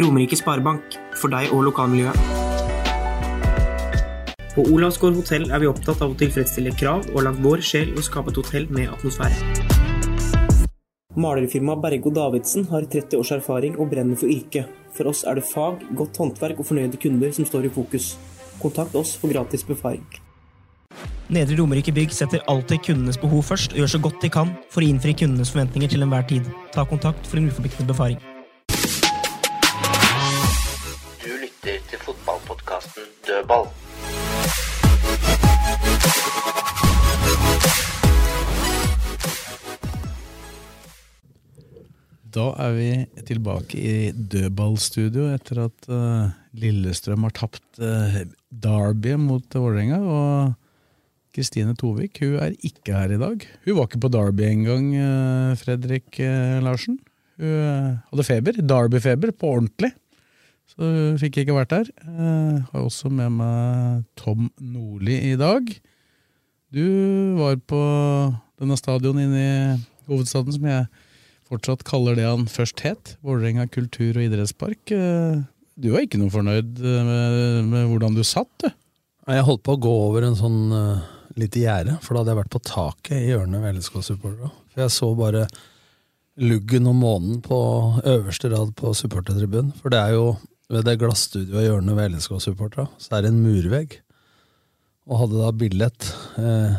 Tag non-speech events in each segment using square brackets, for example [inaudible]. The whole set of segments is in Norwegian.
Romerike Sparebank, for deg og lokalmiljøet. På Olavsgård hotell er vi opptatt av å tilfredsstille krav og lagt vår sjel i å skape et hotell med atmosfære. Malerfirmaet Bergo Davidsen har 30 års erfaring og brenner for yrket. For oss er det fag, godt håndverk og fornøyde kunder som står i fokus. Kontakt oss for gratis befaring. Nedre Romerike Bygg setter alltid kundenes behov først og gjør så godt de kan for å innfri kundenes forventninger til enhver tid. Ta kontakt for en uforpliktende befaring. Dødball. Da er vi tilbake i dødballstudio etter at uh, Lillestrøm har tapt uh, Derby mot Vålerenga. Og Kristine Tovik hun er ikke her i dag. Hun var ikke på Derby engang, uh, Fredrik eh, Larsen. Hun eh, hadde feber. Derby-feber, på ordentlig. Så fikk jeg ikke vært der. Jeg har også med meg Tom Nordli i dag. Du var på denne stadion inne i hovedstaden som jeg fortsatt kaller det han først het, Vålerenga kultur- og idrettspark. Eh, Du var ikke noe fornøyd eh, med, med hvordan du satt, du. Jeg holdt på å gå over en sånn uh, lite gjerde, for da hadde jeg vært på taket i hjørnet ved LSK-supporterne. For jeg så bare luggen og månen på øverste rad på supportertribunen. For det er jo ved det glassstudioet i hjørnet ved LSK-supporterne, så er det en murvegg. Og hadde da billett eh,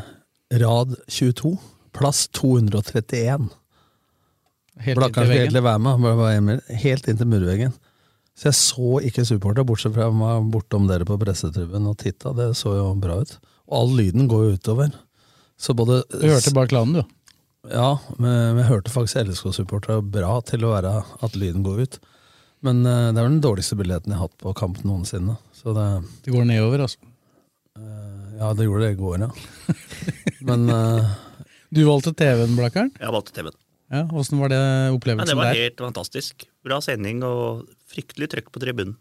rad 22, plass 231. Helt inntil veggen. være med, helt inntil murveggen. Så jeg så ikke supporter, bortsett fra jeg var bortom dere på pressetribunen og titta. Det så jo bra ut. Og all lyden går jo utover. Så både Du hørte bare klanen, du. Ja, men men jeg hørte faktisk LSK-supporterne bra til å være at lyden går ut. Men uh, det er vel den dårligste billetten jeg har hatt på kamp noensinne. Så det, Det går nedover, altså. ja, det gjorde det i går, ja. [laughs] Men uh, Du valgte TV-en, Blakkaren. Jeg valgte TV-en. Ja, Åssen var det opplevelsen der? det var der? helt fantastisk. Bra sending og fryktelig trøkk på tribunen.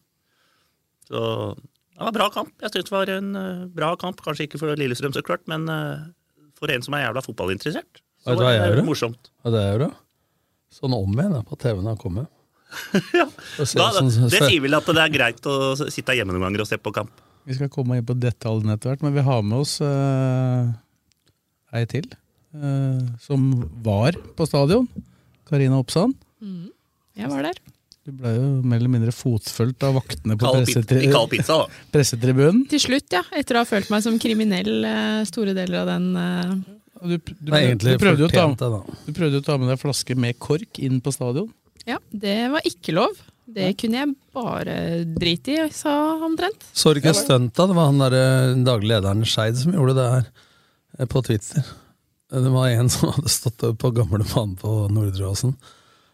Så det var bra kamp. Jeg syns det var en bra kamp. Kanskje ikke for Lillestrøm, så klart, men for en som er jævla fotballinteressert, så var jeg det morsomt. morsomt. ja, det er jo det. Sånn om igjen da, på TV-en har kommet. [laughs] Se Da, sånn- det sier vel at det er greit å sitte hjemme noen ganger og se på kamp. Vi skal komme inn på detaljene etter hvert, men vi har med oss uh, ei til. eh, som var på stadion. Karina Oppsand. Jeg var der. Du ble jo mer eller mindre fotfølgt av vaktene på pressetri pizza, [laughs] pressetribunen. Til slutt, ja. Etter å ha følt meg som kriminell eh, store deler av den Du, du, du, prøvde jo å ta, fortjent det, da. du prøvde jo å ta med deg flaske med kork inn på stadion. Ja, det var ikke lov. Det kunne jeg bare drite i, sa omtrent. Så du ikke stunta? Det var han der, eh, daglig lederen Skeid som gjorde det her eh, på Twitter. Det var en som hadde stått på gamle banen på Nordre Åsen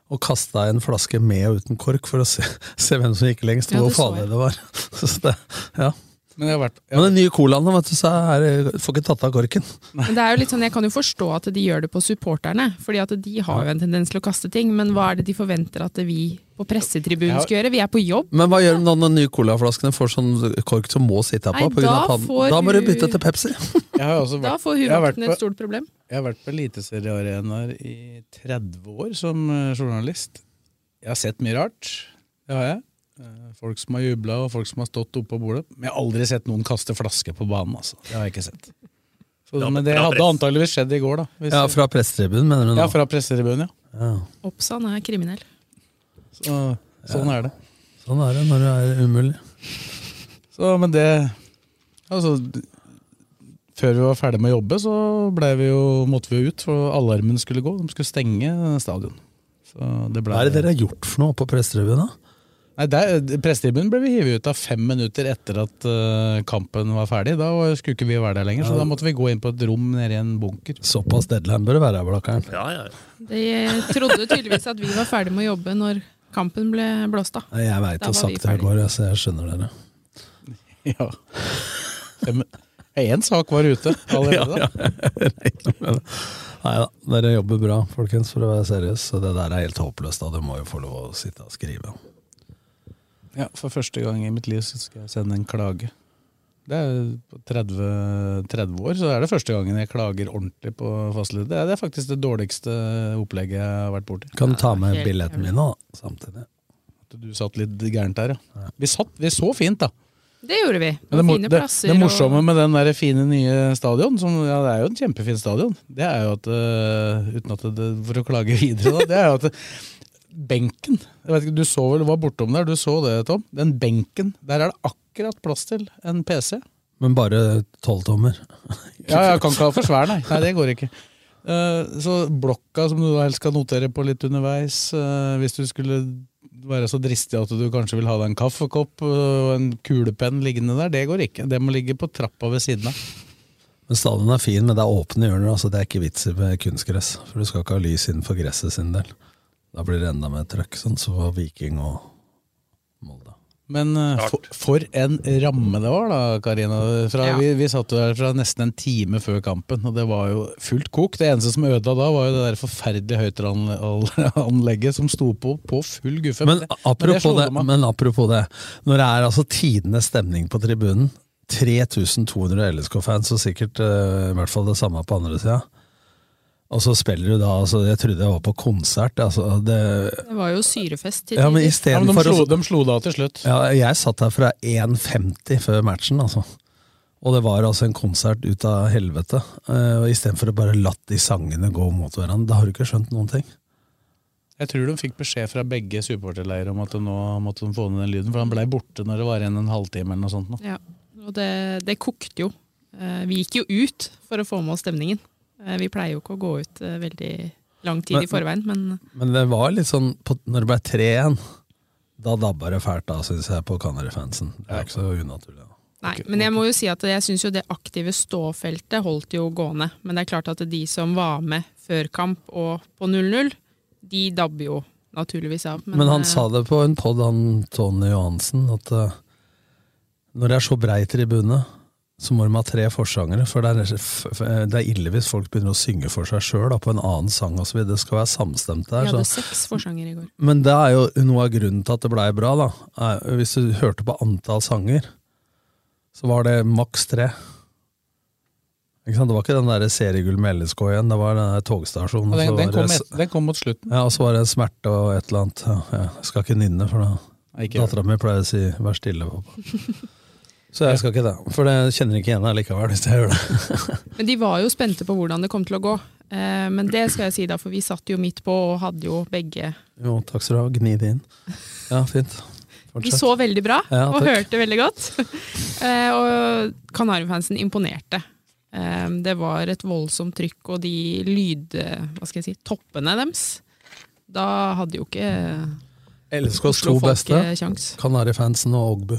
og kasta en flaske med og uten kork for å se, [laughs] se hvem som gikk lengst, og ja, hvor farlig det var. [laughs] Så det, ja. Men jeg har vært Men den nye colaen vet du, så er, får ikke tatt av korken. Men det er jo litt sånn, Jeg kan jo forstå at de gjør det på supporterne, fordi at de har jo en tendens til å kaste ting. Men hva er det de forventer at vi på pressetribunen skal gjøre? Vi er på jobb. Men hva gjør de når de nye colaflaskene får sånn kork som må sitte på? Nei, på grunn av pannen? får da må du bytte til Pepsi. Jeg har også Da får vært et stort problem. Jeg har vært på Eliteseriearenaer i 30 år som eh, journalist. Jeg har sett mye rart. Det har jeg. Eh, Folk som har jubla, og folk som har stått oppå bordet. Men jeg har aldri sett noen kaste flaske på banen. Altså. Det har jeg ikke sett. Så, men det hadde antageligvis skjedd i går, da. hvis- Ja, fra pressetribunen, mener du nå? Ja, fra pressetribunen, ja. Ja. Oppsand er kriminell. Så, sånn er det. Sånn er det når det er umulig. Så, men det Altså, før vi var ferdig med å jobbe, så vi jo, måtte vi jo ut, for alarmen skulle gå. De skulle stenge stadion. Så det ble, Hva er det dere har gjort for noe på pressetribunen? da? Nei, der, Pressetribunen ble vi hivet ut av fem minutter etter at uh, kampen var ferdig. Da skulle ikke vi være der lenger, så da måtte vi gå inn på et rom nede i en bunker. Såpass deadline bør det være, Blakkaren. Ja, ja. De trodde tydeligvis at vi var ferdig med å jobbe når kampen ble blåst av. Jeg veit hvor sakte sagt det går, så jeg skjønner dere. [laughs] Ja. Én sak var ute allerede. [laughs] Ja, ja. Nei da, dere jobber bra, folkens, for å være seriøs. Så det der er helt håpløst. da, Du må jo få lov å sitte og skrive. Ja, For første gang i mitt liv så skal jeg sende en klage. Det er på 30, 30 år, så er det første gangen jeg klager ordentlig på fastlege. Det er, det er faktisk det dårligste opplegget jeg har vært borti. Kan du ta med billetten min nå, samtidig? At Du satt litt gærent der, ja. Vi, satt, vi så fint, da. Det gjorde vi. Men det, fine det, plasser. det morsomme med den der fine nye stadion, som, ja, det er jo en kjempefin stadion, det er jo at uh, Uten at det, For å klage videre, da. Det er jo at det, benken ikke, Du så vel, var bortom der, du så det, Tom? Den benken, der er det akkurat plass til en PC. Men bare tolvtommer. [laughs] Ja, jeg kan ikke ha for svær, nei. Nei, det går ikke. Eh, så blokka som du helst skal notere på litt underveis, eh, hvis du skulle være så dristig at du kanskje vil ha deg en kaffekopp eh, og en kulepenn liggende der, det går ikke. Det må ligge på trappa ved siden av. Men Stadion er fin, men det er åpne hjørner. altså Det er ikke vits i med kunstgress. For du skal ikke ha lys innenfor gresset sin del. Da blir det enda mer trøkk, sånn som var Viking og Molde. Men uh, for, for en ramme det var da, Karina. Fra, Ja. vi, vi satt jo der fra nesten en time før kampen, og det var jo fullt kok. Det eneste som ødela da, var jo det der forferdelige høyttaleranlegget som sto på på full guffe. Men men, apropos det, men apropos det. Når det er altså tidenes stemning på tribunen, 3200 LSK-fans, og sikkert uh, i hvert fall det samme på andre sida. Og så spiller du da altså, Jeg trodde jeg var på konsert. Altså, det, Det var jo syrefest til ja, men i ja, men de, istedenfor slo, de slo da til slutt. ja, Jeg satt her fra 1,50 før matchen, altså. Og det var altså en konsert ut av helvete. Uh, Istedenfor å bare latt de sangene gå mot hverandre. Da har du ikke skjønt noen ting. Jeg tror de fikk beskjed fra begge supporterleirer om at nå måtte de få ned den lyden, for han blei borte når det var igjen en halvtime eller noe sånt. nå. Ja, og det, det kokte jo. Uh, Vi gikk jo ut for å få med oss stemningen. Eh, Vi pleier jo ikke å gå ut eh, veldig lang tid Men- i forveien, men Men det var litt sånn på, Når det ble 3-1, da dabba det fælt, da, syns jeg, på Canary-fansen. Det er ikke så unaturlig. da. Nei, men jeg må jo si at jeg syns jo det aktive ståfeltet holdt jo gående. Men det er klart at de som var med før kamp og på 0-0, de dabber jo naturligvis av. Men, han eh, sa det på en pod, han Tony Johansen, at når det er så brei tribune, så må de ha tre forsangere. For det er, det er ille hvis folk begynner å synge for seg sjøl på en annen sang osv. Det skal være samstemt Vi der. hadde Så. seks forsanger i går. Men det er jo noe av grunnen til at det blei bra, da. er- Hvis du hørte på antall sanger, så var det maks tre. Ikke sant? Det var ikke den der seriegull med LSK igjen, det var den der togstasjonen. Og og Den, den, kom et, den kom mot slutten. ja, og så var det en smerte og et eller annet. Ja, ja, jeg skal ikke nynne, for da dattera mi pleier å si 'vær stille', pappa. [laughs] Så jeg skal ikke det, for det kjenner ikke igjen likevel hvis jeg gjør det. [laughs] Men de var jo spente på hvordan det kom til å gå. Eh, Men det skal jeg si, da, for vi satt jo midt på og hadde jo begge Jo, takk skal du ha. Gni det inn. Ja, fint. [laughs] Vi så veldig bra Ja, og hørte veldig godt. [laughs] Eh, og Kanarifansen imponerte. Eh, det var et voldsomt trykk, og de lyd... Hva skal jeg si? Toppene deres. Da hadde jo ikke LSKs to beste. Kanarifansen og Ogbu.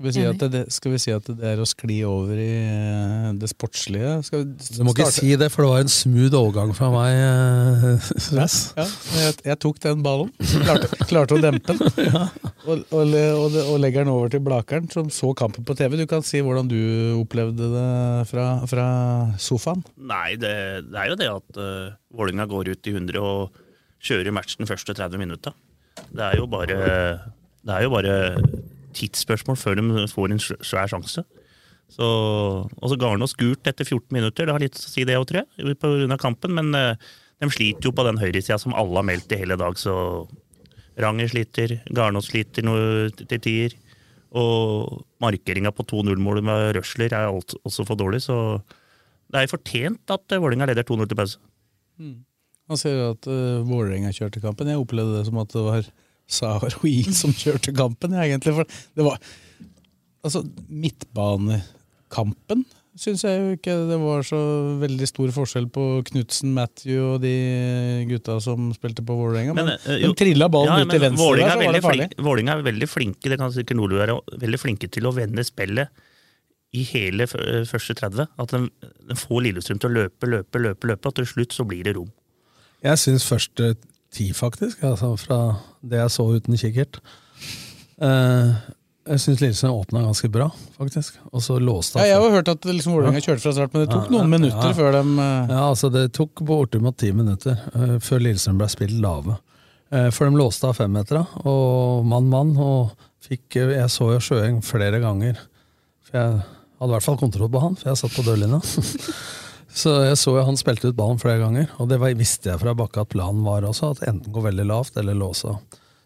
Ja. Ja. Skal vi, si at det, skal vi si at det er å skli over i eh, det sportslige? Skal vi Du må ikke si det, for det var en smooth overgang fra meg. Yes. Ja, Sves. ja, jeg, jeg tok den ballen. Klarte, klarte å dempe den. [laughs] Og, og, og, og legger den over til Blakeren, som så kampen på TV. Du kan si hvordan du opplevde det fra, fra sofaen. Nei, det, det er jo det at uh, Vålinga går ut i 100 og kjører matchen første 30 minutta. Det er jo bare, det er jo bare tidsspørsmål før de får en svær sjanse. Så, og så Garnås gult etter 14 minutter, det har litt å si det òg, tror jeg, av kampen. Men eh, de sliter jo på den høyresida som alle har meldt i hele dag, så Ranger sliter, Garnås sliter noe til tider. Og markeringa på 2-0-målet med Røsler er alt, også for dårlig, så det er fortjent at eh, Vålerenga leder 2-0 til pause. Han sier at uh, Vålerenga kjørte kampen. Jeg opplevde det som at det var Saharoi som kjørte kampen, egentlig. For det var Altså, midtbanekampen syns jeg jo ikke det var så veldig stor forskjell på Knutsen, Matthew og de gutta som spilte på Vålerenga. Men, men de trilla ballen Ja, ut til venstre Vålinga der, er så var det farlig. flink- Vålerenga er veldig flinke, det kan sikkert Nordli være, veldig flinke til å vende spillet i hele første 30. At den, de får Lillestrøm til å løpe, løpe, løpe, løpe, og til slutt så blir det rom. Jeg syns første ti, faktisk. Altså fra det jeg så uten kikkert. Uh, jeg syns Lillestrøm åpna ganske bra, faktisk. Og så låste Ja, jeg har jo hørt at liksom, Vålerenga kjørte fra start, men det tok Ja, noen minutter ja. før de uh... Ja, altså Det tok bortimot ti minutter uh, før Lillestrøm ble spilt lave. Eh, for de låste av femmetera, og mann-mann. Og fikk eh, Jeg så jo Sjøeng flere ganger. For jeg hadde i hvert fall kontroll på han, for jeg satt på dørlinja. [laughs] så jeg så jo han spilte ut ballen flere ganger, og det var, visste jeg fra Bakke at planen var også, at enten gå veldig lavt eller låse av.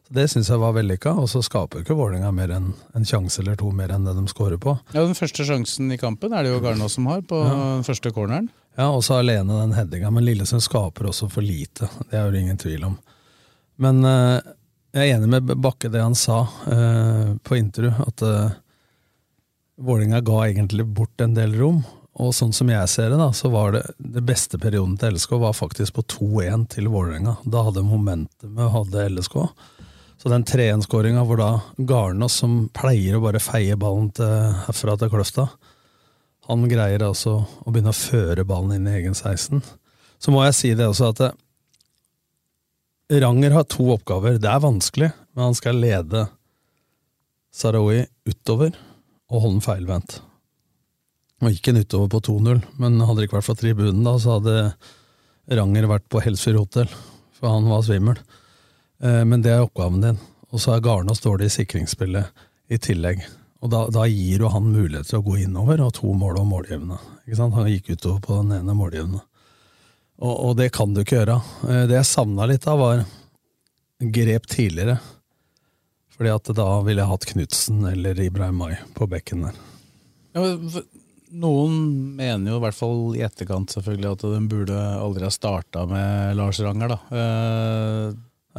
Så Det syns jeg var vellykka, og så skaper ikke Vålerenga mer enn en sjanse eller to mer enn det de skårer på. Ja, Den første sjansen i kampen er det jo Garnås som har, på Ja. den første corneren. Ja, og så alene den headinga, men Lillesund skaper også for lite. Det er jo ingen tvil om. Men eh, jeg er enig med Bakke det han sa eh, på intervju, at eh, Vålinga ga egentlig bort en del rom. Og sånn som jeg ser det, da, så var det det beste perioden til LSK var faktisk på 2-1 til Vålerenga. Da hadde momentumet hadde LSK. Så den 3-1-skåringa hvor da Garnås, som pleier å bare feie ballen til, herfra til Kløfta, han greier altså å begynne å føre ballen inn i egen 16. Så må jeg si det også at Ranger har to oppgaver. Det er vanskelig, men han skal lede Sarawi utover og holde den feilvendt. Og gikk han utover på 2-0, men hadde det ikke vært for tribunen da, så hadde Ranger vært på Helsfyr hotell, for han var svimmel. Eh, Men det er oppgaven din. Og så er Garnås dårlig i sikringsspillet i tillegg. Og da, da gir jo han mulighet til å gå innover, og to mål og målgivende. Han gikk utover på den ene målgivende. Og, og det kan du ikke gjøre. Eh, Det jeg savna litt av, var grep tidligere. Fordi at da ville jeg hatt Knutsen eller Ibrahim Mai på bekken der. Ja, men noen mener jo i hvert fall i etterkant selvfølgelig at de burde aldri ha starta med Lars Ranger. da. Eh,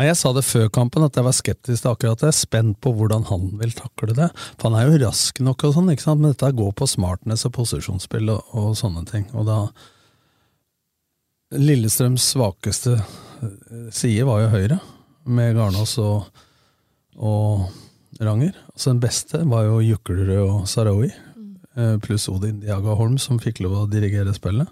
Jeg sa det før kampen at jeg var skeptisk til akkurat det. Spent på hvordan han vil takle det. For han er jo rask nok, og sånn, ikke sant? men dette går på smartness og posisjonsspill og, og sånne ting. Og da Lillestrøms svakeste eh, side var jo høyre, med Garnås og, og Ranger. Altså Den beste var jo Juklerød og Sarawi, pluss Odin Diaga Holm, som fikk lov å dirigere spillet.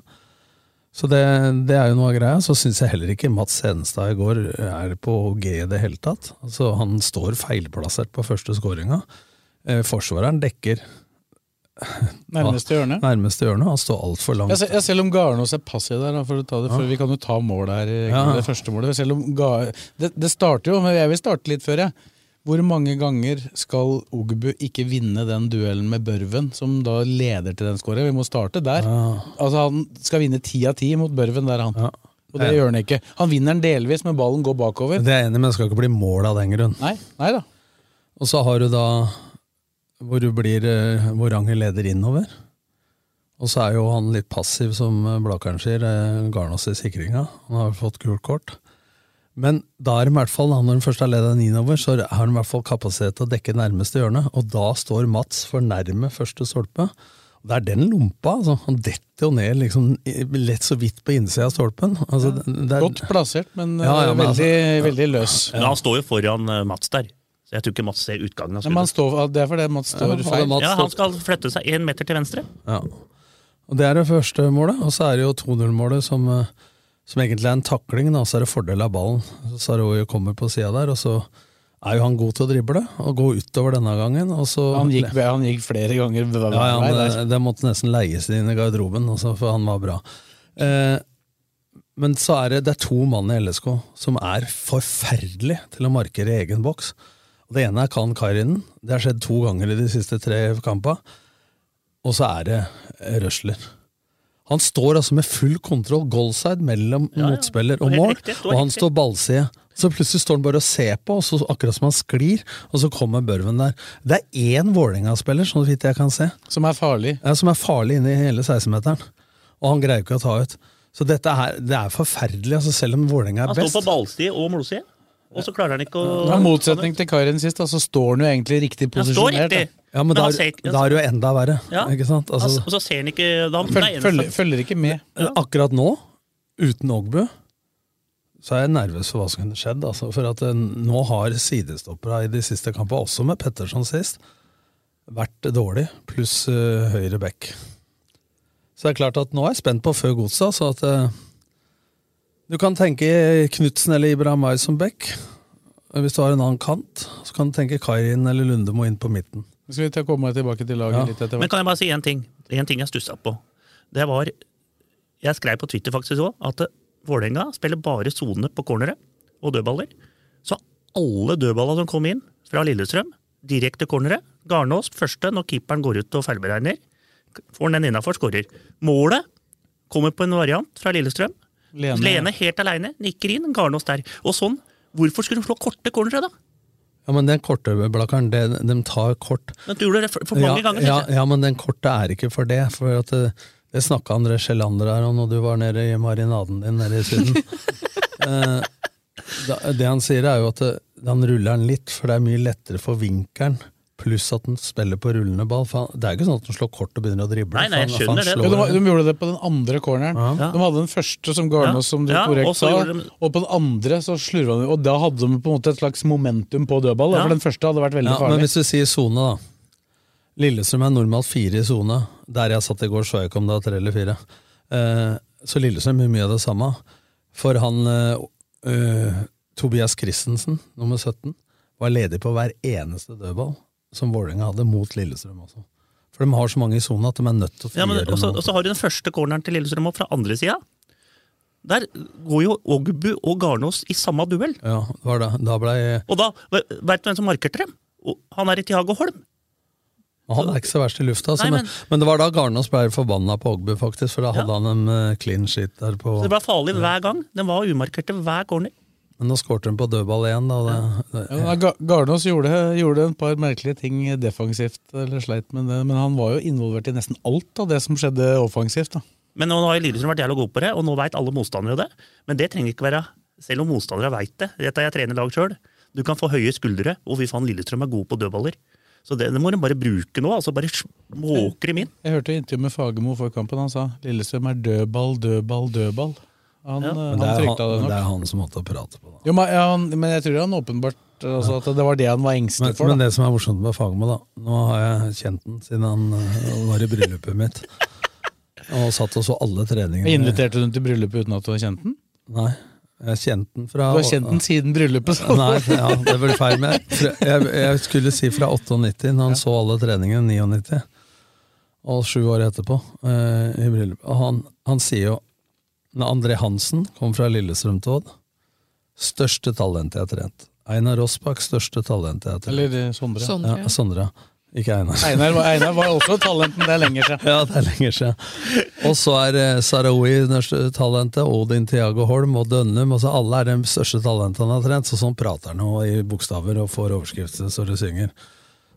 Så det, det er jo noe av greia. Så syns jeg heller ikke Mats Hedenstad i går er på G i det hele tatt. Altså Han står feilplassert på første skåringa. Eh, forsvareren dekker [laughs] Nærmeste hjørne. Nærmeste hjørne. Han står altfor langt. Ja, selv om Garnås er passiv der, for det, for Ja. vi kan jo ta målet her Ja. det første målet. Det, det starter jo, men jeg vil starte litt før, jeg. Hvor mange ganger skal Ogbu ikke vinne den duellen med Børven, som da leder til den scoren? Vi må starte der. Altså Han skal vinne ti av ti mot Børven der, han. Og det Ja. gjør han ikke. Han vinner den delvis, men ballen går bakover. Det er jeg enig, men det skal ikke bli mål av den grunn. Nei, nei da. Og så har du da hvor du blir eh, hvor Ranger leder innover. Og så er jo han litt passiv, som Blakeren sier, eh, Garnås i sikringa. Han har fått gult kort. Men da er de i hvert fall, når de først har ledet den innover, så har de i hvert fall kapasitet til å dekke nærmeste hjørne. Og da står Mats for nærme første stolpe. Og det er den lompa. altså. Han detter jo ned liksom, lett så vidt på innsida av stolpen. Altså, er, Godt plassert, men, Ja, ja, men veldig, altså- veldig, løs. Men han står jo foran eh, Mats der, så jeg tror ikke Mats ser utgangen av men han står, det er fordi Mats står Ja, feil. Mats Ja, Han skal flytte seg én meter til venstre. Ja. Og Det er det første målet, og så er det jo 2-0-målet som, eh, som egentlig er en takling. Da. Så er det fordel av ballen. Så Saroui kommer på sida der, og så er jo han god til å drible og gå utover denne gangen. Og så, Han gikk, han gikk flere ganger hver ja, ja, vei der. Det måtte nesten leies inn i garderoben, også, for han var bra. Eh, men så er det, det er to mann i LSK som er forferdelige til å markere i egen boks. Og Det ene er Khan Kairinen. Det har skjedd to ganger i de siste tre kampene. Og så er det Røsler. Han står altså med full kontroll, goalside, mellom Ja, ja. motspiller Og og mål, riktig, og han riktig. står ballside. Så plutselig står han bare og ser på, og så, akkurat som han sklir, og så kommer Børven der. Det er én Vålerenga-spiller, så vidt jeg kan se, Som er farlig. ja, som er farlig inne i hele 16-meteren. Og han greier ikke å ta ut. Så dette her, det er forferdelig, altså selv om Vålerenga Han er står best. på ballside og målside, og så klarer han ikke å I motsetning til Karin sist, da, så står han jo egentlig riktig posisjonert. Ja, men, Men da, ser da er det jo enda verre. Ja. Ikke sant? Altså, Og så ser han ikke da, det er Følger, følger, følger ikke med. Akkurat nå, uten Ogbu, så er jeg nervøs for hva som kunne skjedd. Altså, for at eh, nå har sidestoppere i de siste kampene, også med Petterson sist, vært dårlig, pluss uh, høyre back. Så det er klart at nå er jeg spent på før godset, altså at eh, Du kan tenke Knutsen eller Ibrahimay som back. Hvis du har en annen kant, så kan du tenke Kairin eller Lundemo inn på midten. Skal vi ta komme tilbake til laget Ja. litt etter Men hvert? kan jeg bare si én ting? En ting jeg stussa på. Det var Jeg skrev på Twitter faktisk òg at Vålerenga spiller bare sone på cornere og dødballer. Så alle dødballene som kom inn fra Lillestrøm, direkte cornere. Garnås første når keeperen går ut og feilberegner. Får den innafor, skårer. Målet kommer på en variant fra Lillestrøm. Lene. Lene, helt aleine, nikker inn. Garnås der. Og sånn. Hvorfor skulle de slå korte cornere, da? Ja, men den korte blakkeren, de, de tar kort. Men du gjorde det for, for mange ja, ganger. Ja, ja, men den korte er ikke for det. For at det, det snakka André Sjelander her om når du var nede i marinaden din nede i Syden. [laughs] eh, det han sier, er jo at det, han ruller den litt, for det er mye lettere for vinkelen. Pluss at den spiller på rullende ball. For han, det er ikke sånn at han slår kort og begynner å drible. Nei, nei, jeg han- skjønner det. slår Ja, de, de gjorde det på den andre corneren. Ja. De hadde den første som Garnås, noe som du Ja, korrekt og sa. de- Og på den andre så slurva de, og da hadde de på en måte et slags momentum på dødball. Ja. For den første hadde vært veldig Ja, men hvis du sier sone, da. Lillestrøm er normalt fire i sone. Der jeg satt i går, så jeg ikke om det var tre eller fire. Eh, så Lillestrøm gjør mye av det samme. For han eh, eh, Tobias Christensen, nummer 17, var ledig på hver eneste dødball som Vålerenga hadde mot Lillestrøm også. For de har så mange i sonen at de er nødt til å Ja, men også, noe. og så har du den første corneren til Lillestrøm opp fra andre sida. Der går jo Ogbu og Garnås i samme duell. Ja, var det. Da ble Og da, veit du hvem som markerte dem? Han er i Tiago Holm. Han er ikke så verst i lufta, altså, Nei, men, men- det var da Garnås ble forbanna på Ogbu, faktisk, for da hadde Ja. han en eh, clean shit der på Så det ble farlig hver gang. Den var umarkerte hver corner. Men nå skåret de på dødball igjen, da. Det, det, Ja, Ja, Garnås gjorde, gjorde en par merkelige ting defensivt, eller sleit med det, men han var jo involvert i nesten alt av det som skjedde offensivt. da. Men nå har Lillestrøm vært jævla gode på det, og nå veit alle motstandere det. Men det trenger ikke være Selv om motstandere veit det. Dette er jeg trener lag sjøl. Du kan få høye skuldre, og fy faen, Lillestrøm er god på dødballer. Så det, det må de bare bruke nå. altså Bare måker dem inn. Jeg hørte intervju med Fagermo før kampen. Han sa Lillestrøm er dødball, dødball, dødball. Han, Ja. eh, han er frykta han, det men det er han som måtte prate på det. Jo, men, ja, han, men jeg tror han åpenbart altså, at det var det han var Men, for. for. men det som er morsomt med Fagermo, da Nå har jeg kjent den siden han øh, var i bryllupet mitt. Og satt og så alle treningene. Inviterte du den til bryllupet uten at du hadde kjent den? Nei. Jeg kjente den fra Du har kjent den siden bryllupet. så- Nei, ja, det ble feil. med. jeg, jeg, skulle si fra 98, når han så alle treningene i 99. Og sju år etterpå, Uh, i bryllupet. Og han, han sier jo André Hansen kom fra Lillestrøm til Odd Største talentet jeg har trent. Einar Rossbakk, største talentet jeg har trent. Eller eh, Sondre. Sondre, Ja, ja. Sondre. Ikke Einar. Einar, var- Einar var [laughs] også talent, men det er lenger siden. Ja, det er lenger siden. Og så er eh, Sarawi største talentet, Odin Tiago Holm og Dønnum. Altså alle er de største talentene han har trent. Så sånn prater han nå i bokstaver og får overskrifter så du synger.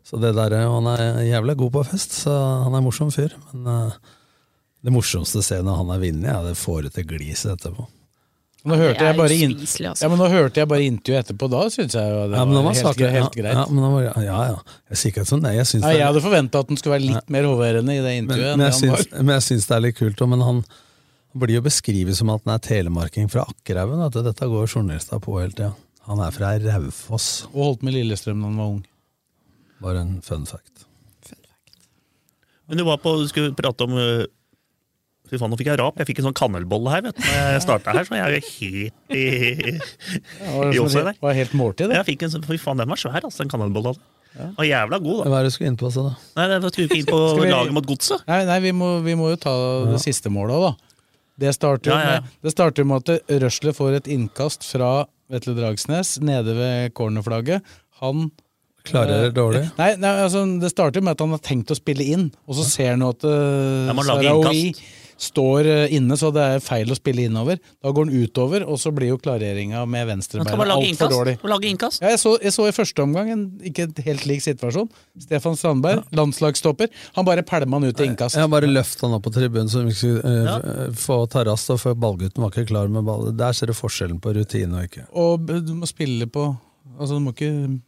Så det der, eh, Han er jævlig god på fest, så han er en morsom fyr. Men eh, det morsomste scenen han har vunnet, er det fårete gliset etterpå. Nå hørte, Det jeg bare jo spiselig, altså. ja, men nå hørte jeg bare intervjuet etterpå. Da syns jeg jo det Ja, var han var helt, saklig. helt greit. Ja, men han var, ja, ja. Jeg sier ikke at sånn, nei, jeg syns Nei, jeg hadde forventa at den skulle være litt mer hoverende i det intervjuet. men, enn jeg det han syns, var. men jeg syns det er litt kult, men han blir jo beskrevet som at han er telemarking fra Akkerhaugen. at Dette går journalister på hele tida. Han er fra Raufoss. Og holdt med Lillestrøm da han var ung. Bare en fun fact. Men du var på, du skulle prate om øh, Fy faen, nå fikk jeg rap. Jeg fikk en sånn kanelbolle her vet du, når jeg starta her. Så jeg er jo helt i, Det i også der. der. var helt måltid, det. Jeg fikk en sånn, Fy faen, den var svær, altså, den kanelbolla. Ja. var jævla god, da. Hva er det du skulle inn på? Så da? Nei, det skulle ikke inn på [laughs] vi- laget mot godset. Nei, nei vi, må, vi må jo ta det siste målet òg, da. Det starter, Ja, ja, ja. Med, det starter med at Røsle får et innkast fra Vetle Dragsnes nede ved cornerflagget. Han Klarer det dårlig? Nei, nei altså, Det starter med at han har tenkt å spille inn, og så ser han at uh, Ja, står eh, inne, så det er feil å spille innover. Da går han utover, og så blir jo klareringa med venstrebeinet altfor dårlig. Man lage innkast. Ja, jeg, så, jeg så i første omgang en ikke helt lik situasjon. Stefan Strandberg, landslagsstopper. Han bare pælma han ut til innkast. Jeg bare løft han opp på tribunen så vi ikke skulle uh, Ja. få Taras, for ballgutten var ikke klar med ball. Der ser du forskjellen på rutine og ikke. Og du må spille på Altså Du må ikke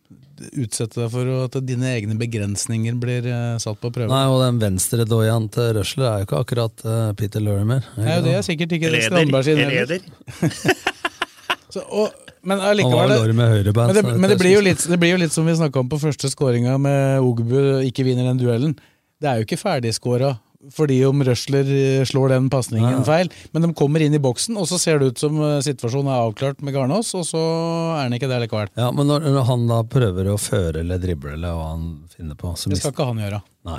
utsette deg for at dine egne begrensninger blir eh, satt på prøve. Nei, og den venstre doyan til Røsler er jo ikke akkurat eh, Peter Lorimer. Nei, det er sikkert ikke Leder. Strandberg sin heller. Leder. [laughs] Så, og, men allikevel det, men, det, men det, blir jo litt, det blir jo litt som vi snakka om på første skåringa med Ogbu ikke vinner den duellen. Det er jo ikke ferdigskåra fordi om Røsler eh, slår den pasningen Ja. feil. Men de kommer inn i boksen, og så ser det ut som eh, situasjonen er avklart med Garnås, og så er han ikke der likevel. Ja, Men når, når han da prøver å føre eller drible eller hva han finner på så Det skal ikke han gjøre. Nei.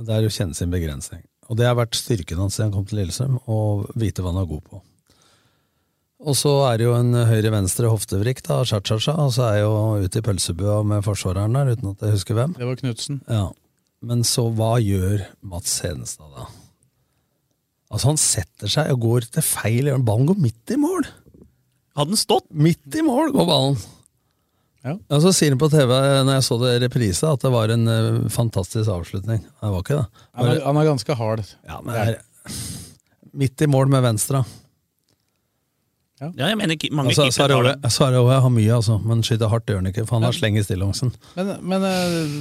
Det er å kjenne sin begrensning. Og det har vært styrken hans siden han kom til Lillestrøm, å vite hva han er god på. Og så er det jo en høyre-venstre hoftevrikk da, cha-cha-cha, og så er jeg jo ute i pølsebua med forsvareren der, uten at jeg husker hvem. Det var Knutsen. Ja. Men så hva gjør Mats Hedenstad da? Altså Han setter seg og går til feil hjørne. Ballen går midt i mål! Hadde den stått? Midt i mål går ballen! Ja. Og så sier han på TV når jeg så det reprise, at det var en uh, fantastisk avslutning. Det var ikke det. Han er, han er ganske hard. Ja, men det er midt i mål med venstre. Ja, jeg mener ikke, mange Altså. Sarri har mye, altså, men skyter hardt gjør han ikke, for han har sleng i stillongsen. Men, men eh,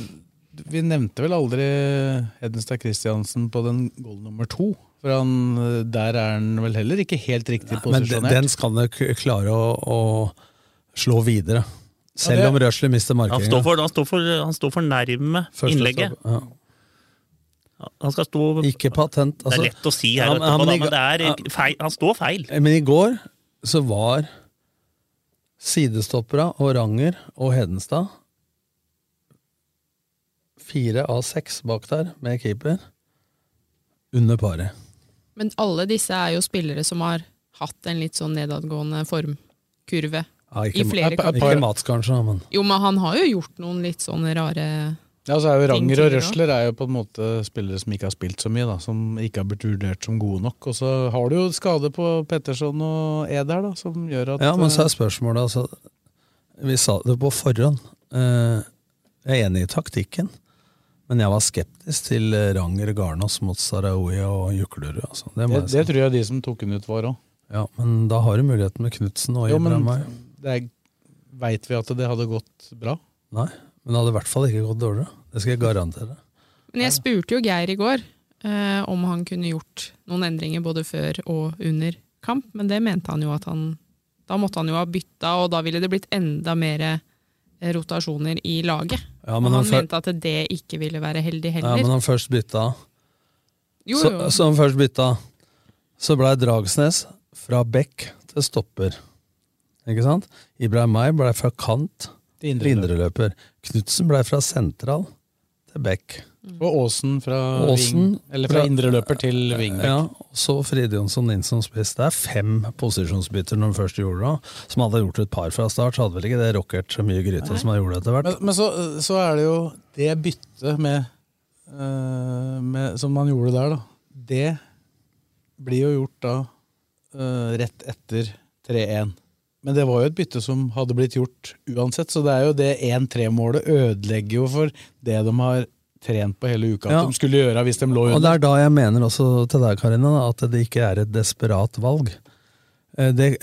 vi nevnte vel aldri Hedenstad Christiansen på den goal nummer to. For han, eh, der er han vel heller ikke helt riktig Men den, posisjonert. den skal han klare å, å slå videre. Selv Ja, det- om Røsler mister Han markeringa. står, for, han, står for, han står for nærme Første innlegget. stopp, ja. Han skal stå Ikke patent. Det er lett å si her, Ja, men, men da, men det er feil. han står feil. Men i går så var sidestoppera og Ranger og Hedenstad fire av seks bak der, med keeper, under paret. Men alle disse er jo spillere som har hatt en litt sånn nedadgående formkurve Ja, i flere ikke, kamper. ikke Mats, kanskje, men Jo, men han har jo gjort noen litt sånne rare Ja, så er jo Ranger og Røsler er jo på en måte spillere som ikke har spilt så mye, da, som ikke har blitt vurdert som gode nok. Og så har du jo skade på Petterson og Eder, da, som gjør at Ja, men så eh, er spørsmålet altså, Vi sa det på forhånd. Eh, jeg er enig i taktikken, men jeg var skeptisk til Ranger Garnås mot Sarawi og Juklerud. Altså. Det, det, det tror jeg de som tok den ut, var òg. Ja, men da har du muligheten med Knutsen og Ibrahimay. det veit vi at det hadde gått bra. Nei, men det hadde i hvert fall ikke gått dårligere. Det skal jeg garantere. Men jeg spurte jo Geir i går eh, om han kunne gjort noen endringer både før og under kamp, men det mente han jo at han Da måtte han jo ha bytta, og da ville det blitt enda mer eh, rotasjoner i laget. Ja, og men han han mente at det ikke ville være heldig heller. Ja, men han først bytta Jo, så, jo. så han først bytta Så blei Dragsnes fra bekk til stopper. Ikke sant? Ibrahimay blei fra kant Til indreløper. indreløper. Knutsen blei fra sentral til bekk. Og Aasen fra, Aasen wing, eller fra indreløper til wingback. Ja, og så Fride Jonsson som spiss. Det er fem posisjonsbytter når de først gjorde det. Som hadde gjort et par fra start, så hadde vel ikke det rockert så mye gryte som han gjorde etter hvert. Men, men så, så er det jo det byttet med, eh, med Som man gjorde der, da. Det blir jo gjort da eh, rett etter 3-1. Men det var jo et bytte som hadde blitt gjort uansett, så det er jo det 1-3-målet ødelegger jo for det de har trent på hele uka Ja. at de skulle gjøre hvis de lå under. Og det er da jeg mener også til deg, Karina, at det ikke er et desperat valg. Eh, Det,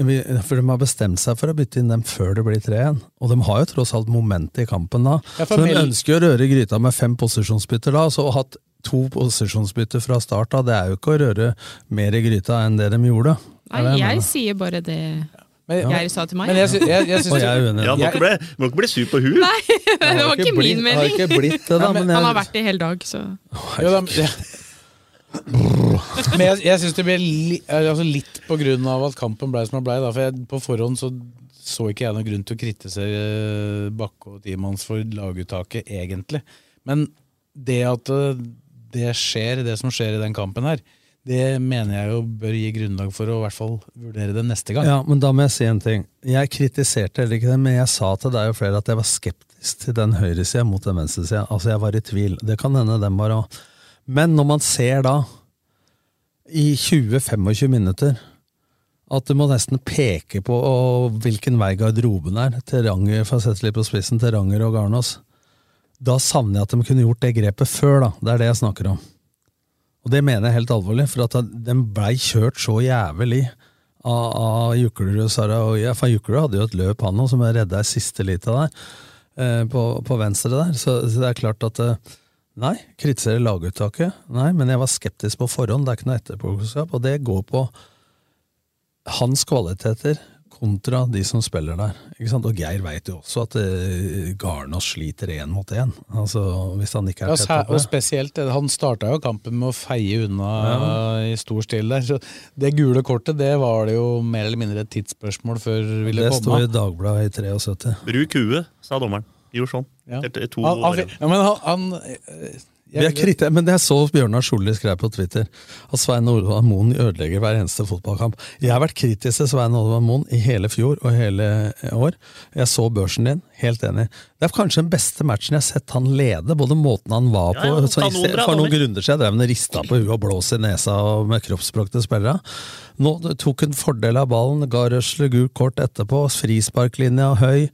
for de har bestemt seg for å bytte inn dem før det blir 3-1. Og de har jo tross alt moment i kampen da. Ja, så de ønsker jo å røre gryta med fem posisjonsbytter da. Så å ha hatt to posisjonsbytter fra start av, det er jo ikke å røre mer i gryta enn det de gjorde. Nei, jeg sier bare det Men- Geir sa til meg. Men jeg, jeg, jeg, jeg jeg uenig. Ja, må ikke bli, må ikke bli sur på huet. Nei, [laughs] det var ikke min Har mening. ikke blitt det, da. Men Han har vært det i hele dag, så Jo, da, ja. Men jeg, jeg syns det ble li, altså litt på grunn av at kampen ble som den ble. For jeg, på forhånd så, så ikke jeg noen grunn til å kritisere eh, Bakke og teamet hans for laguttaket, egentlig. Men det at eh, det skjer, det som skjer i den kampen her, det mener jeg jo bør gi grunnlag for å i hvert fall vurdere det neste gang. Ja, men da må jeg si en ting. Jeg kritiserte heller ikke det, men jeg sa til deg og flere at jeg var skeptisk til den høyresida mot den venstresida. Altså, jeg var i tvil. Det kan hende dem var òg. Men når man ser da, i 20-25 minutter, at du må nesten peke på hvilken vei garderoben er, til Ranger, for å sette litt på spissen, til Ranger og Garnås, da savner jeg at de kunne gjort det grepet før, da. Det er det jeg snakker om. Og det mener jeg helt alvorlig, for at den blei kjørt så jævlig av, av Juklerud Saraoya. For Juklerud hadde jo et løp, han òg, som redda ei siste lita der, eh, på, på venstre der. Så, så det er klart at eh, Nei, kritisere laguttaket. Nei, men jeg var skeptisk på forhånd. Det er ikke noe etterpåklokskap. Og det går på hans kvaliteter kontra de som spiller der. Ikke sant? Og Geir veit jo også at eh, Garnås sliter én mot én. Altså, hvis han ikke er Ja, tett oppe. og spesielt, eh, Han starta jo kampen med å feie unna i stor stil der. Så det gule kortet det var det jo mer eller mindre et tidsspørsmål før det komme. Det sto i. Dagbladet i 73. Bruk huet, sa dommeren. Gjorde sånn. Ja. Etter to Han, han, år. ja, men han, han eh, Vi er kriti- men jeg så Bjørnar Solli skrev på Twitter, at Svein Olvar Moen ødelegger hver eneste fotballkamp. Jeg har vært kritisk til Svein Olvar Moen i hele fjor og hele år. Jeg så børsen din, helt enig. Det er kanskje den beste matchen jeg har sett han lede, både måten han var på Ja, ja, så For noen grunner siden drev han rista på huet og blås i nesa og med kroppsspråk til spillere. Nå tok han fordel av ballen, ga Røsler gult kort etterpå, frisparklinja høy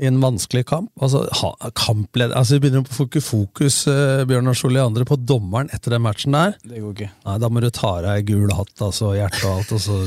i en vanskelig kamp. Altså, ha, kampleder, altså Vi begynner å få ikke fokus eh, Bjørnar Solli og andre på dommeren etter den matchen der. Det går ikke. Nei, Da må du ta deg gul hatt, altså hjerte og alt, og så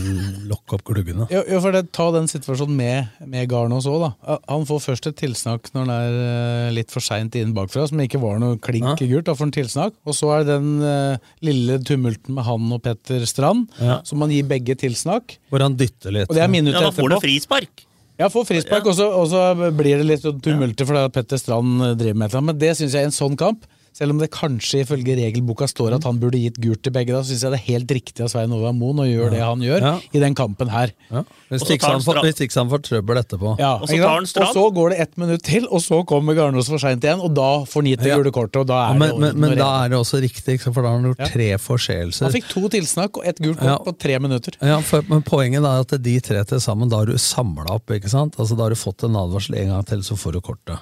lokke opp gluggene. Jo, jo, for det, Ta den situasjonen med, med Garnås òg. Han får først et tilsnakk når han er eh, litt for seint inn bakfra, som ikke var noe klink gult. Da får han tilsnakk. Og så er det den eh, lille tumulten med han og Petter Strand, Ja. som man gir begge tilsnakk. Hvor han dytter litt. Og det er minuttet Ja, da får du frispark. Ja, få frispark, så, og så blir det litt tumulter fordi Petter Strand driver med et eller annet. Men det syns jeg er en sånn kamp, selv om det kanskje ifølge regelboka står at han burde gitt gult til begge, da syns jeg det er helt riktig av Svein Ovar Moen å gjøre det han gjør Ja. i den kampen her. Ja. Hvis Og ikke han får, hvis ikke han får trøbbel etterpå. Ja, Og så tar han. Og så går det ett minutt til, og så kommer Garnås for seint igjen, og da får han gitt det Ja. gule kortet, og da Ja, er men, det men, men da er det også riktig, for da har han gjort Ja. tre forseelser. Han fikk to tilsnakk og ett gult kort Ja. på tre minutter. Ja, for, men Poenget er at de tre til sammen, da har du samla opp. ikke sant? Altså Da har du fått en advarsel en gang til, så får du kortet.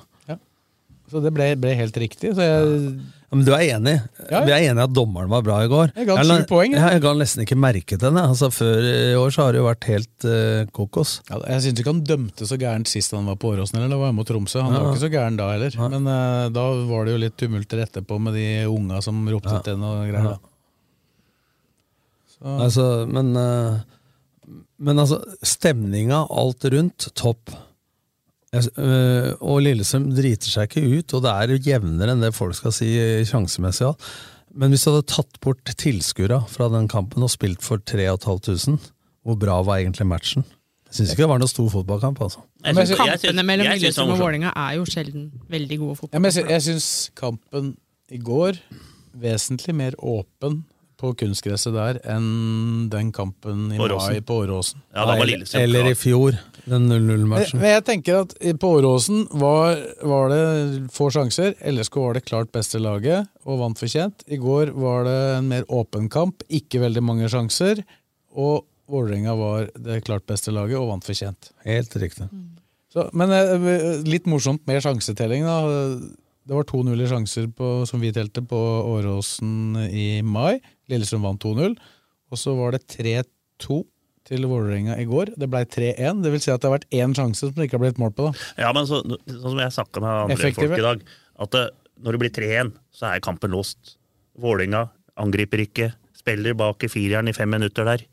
Så det ble, ble helt riktig. Så jeg, Ja, men du er enig? Ja, ja. Vi er enige at dommeren var bra i går? Jeg ga han poeng, jeg. Ja, jeg ga nesten ikke merke til det. Altså, før i år så har det jo vært helt uh, kokos. ja, jeg syns ikke han dømte så gærent sist han var på Åråsen, eller det var mot Tromsø. Han Ja. var ikke så gæren da heller. Men uh, da var det jo litt tumulter etterpå med de unga som ropte Ja. til henne og greier. Altså, men, uh, men altså, stemninga, alt rundt, topp. Jeg, øh, og Lillesund driter seg ikke ut, og det er jevnere enn det folk skal si eh, sjansemessig. Ja. Men hvis du hadde tatt bort tilskuere fra den kampen og spilt for 3500, hvor bra var egentlig matchen? Jeg syns ikke det var noe stor fotballkamp. altså. Jeg synes- Kampene mellom Lillestrøm og. Vålerenga er jo sjelden veldig gode Ja, jeg, sy- jeg syns kampen i går vesentlig mer åpen på kunstgresset der enn den kampen i Åråsen. mai på Åråsen. Ja, da var eller, Lillestrøm eller i fjor, den 0-0-matchen. men jeg tenker at på Åråsen var, var det få sjanser. LSK var det klart beste laget og vant fortjent. I går var det en mer åpen kamp, ikke veldig mange sjanser. Og Vålerenga var det klart beste laget og vant fortjent. Helt riktig. Så, men eh, litt morsomt med sjansetelling, da. Det var 2-0 i sjanser på, som vi telte på Åråsen i mai. Lillestrøm vant 2-0. Og så var det 3-2 til Vålerenga i går. Det ble 3-1. Det vil si at det har vært én sjanse som det ikke har blitt mål på. da. Ja, men så, sånn som jeg snakka med andre Effektive. folk i dag, at det, når det blir 3-1, så er kampen låst. Vålinga angriper ikke, spiller bak i fireren i fem minutter der.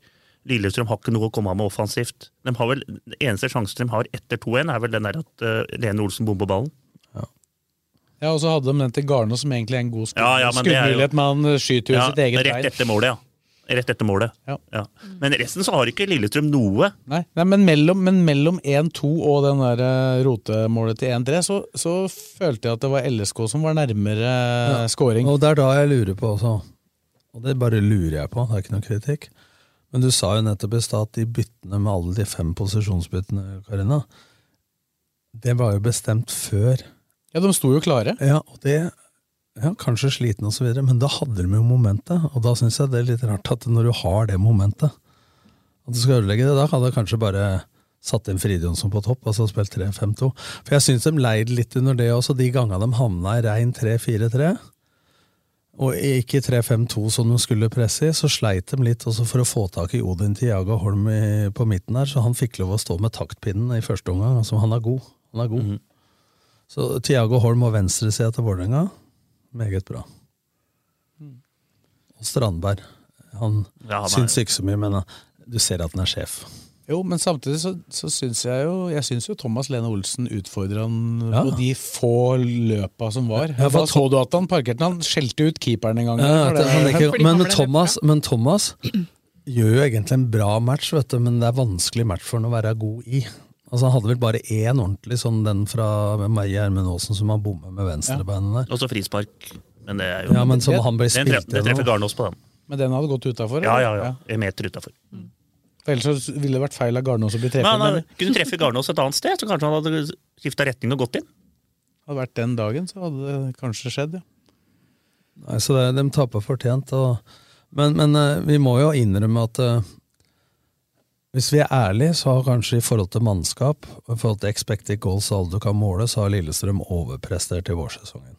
Lillestrøm har ikke noe å komme av med offensivt. De har vel, den eneste sjansen de har etter 2-1, er vel den der at uh, Lene Olsen bomber ballen. Ja, Og så hadde de den til Garno, som egentlig er en god skudd- Ja, ja, men skuddmulighet, men han skyter jo Ja, sitt eget rett etter målet, ja. Rett etter målet. Ja. Ja. Men resten så har ikke Lillestrøm noe. Nei, nei men mellom, men mellom 1-2 og den der eh, rotemålet til 1-3, så, så følte jeg at det var LSK som var nærmere ja. scoring. Og det er da jeg lurer på også. Og det bare lurer jeg på, det er ikke noe kritikk. Men du sa jo nettopp i stad at de byttene med alle de fem posisjonsbyttene, Karina, det var jo bestemt før. Ja, de sto jo klare. Ja, og det ja, Kanskje sliten og så videre, men da hadde de jo momentet. Og da syns jeg det er litt rart at når du har det momentet, at du skal ødelegge det, da hadde jeg kanskje bare satt inn Fride Jonsson på topp, altså spilt 3-5-2. For jeg syns de leide litt under det også, de gangene de havna i rein 3-4-3. Og ikke 3-5-2 som de skulle presse i, så sleit de litt også for å få tak i Odin Tiago Holm i, på midten der, så han fikk lov å stå med taktpinnen i første omgang. Altså, han er god. Han er god. Så Tiago Holm og venstresida til Vålerenga, meget bra. Og Strandberg. Han, Ja, han syns ikke så mye, men uh, du ser at han er sjef. Jo, men samtidig så, så syns jeg jo Jeg synes jo Thomas Lene Olsen utfordra han Ja. på de få løpa som var. Ja, for da så du at han parkerte. Han skjelte ut keeperen en gang. Ja, det, det- ikke, [laughs] men, Thomas, men Thomas gjør jo egentlig en bra match, vet du, men det er vanskelig match for han å være god i. Altså Han hadde vel bare én ordentlig, sånn den fra Meie Gjermund Aasen som har bommet med venstrebeinet der. Og så frispark. Men det er jo Ja, men som han ble Den spilt treffer, det treffer. Garnås på den. Men den hadde gått utafor? Ja, ja, ja. En meter utafor. For ellers så ville det vært feil av Garnås å bli Men treffet. han Men hadde- kunne treffe Garnås et annet sted, så kanskje han hadde skifta retning og gått inn. hadde det vært den dagen, så hadde det kanskje skjedd, ja. Nei, så det, De taper fortjent. Og, men men eh, vi må jo innrømme at eh, hvis vi er ærlige, så har kanskje i forhold til mannskap og i forhold til expected goals og alt du kan måle, så har Lillestrøm overprestert i vårsesongen.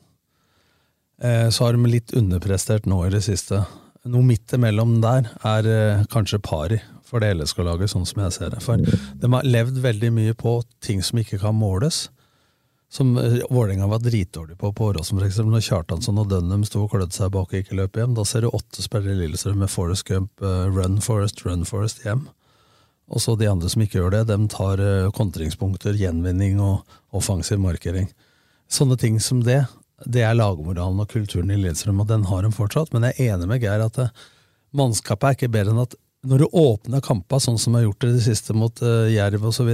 Eh, så har de litt underprestert nå i det siste. Noe midt imellom der er eh, kanskje pari for det LSK-laget, sånn som jeg ser det. For de har levd veldig mye på ting som ikke kan måles som eh, Vålerenga var dritdårlig på på Åråsen, eksempel. Når Kjartansson og Dunham sto og klødde seg bak og ikke løp hjem, da ser du åtte spillere i Lillestrøm med Forest Gump, run Forest, run Forest hjem. Og så de andre som ikke gjør det, de tar eh, kontringspunkter, gjenvinning og offensiv markering. Sånne ting som det, det er lagmoralen og kulturen i Lillestrøm, og den har de fortsatt. Men jeg er enig med Geir at eh, mannskapet er ikke bedre enn at når du åpner kampa sånn som jeg har gjort det i det siste mot uh, Jerv osv.,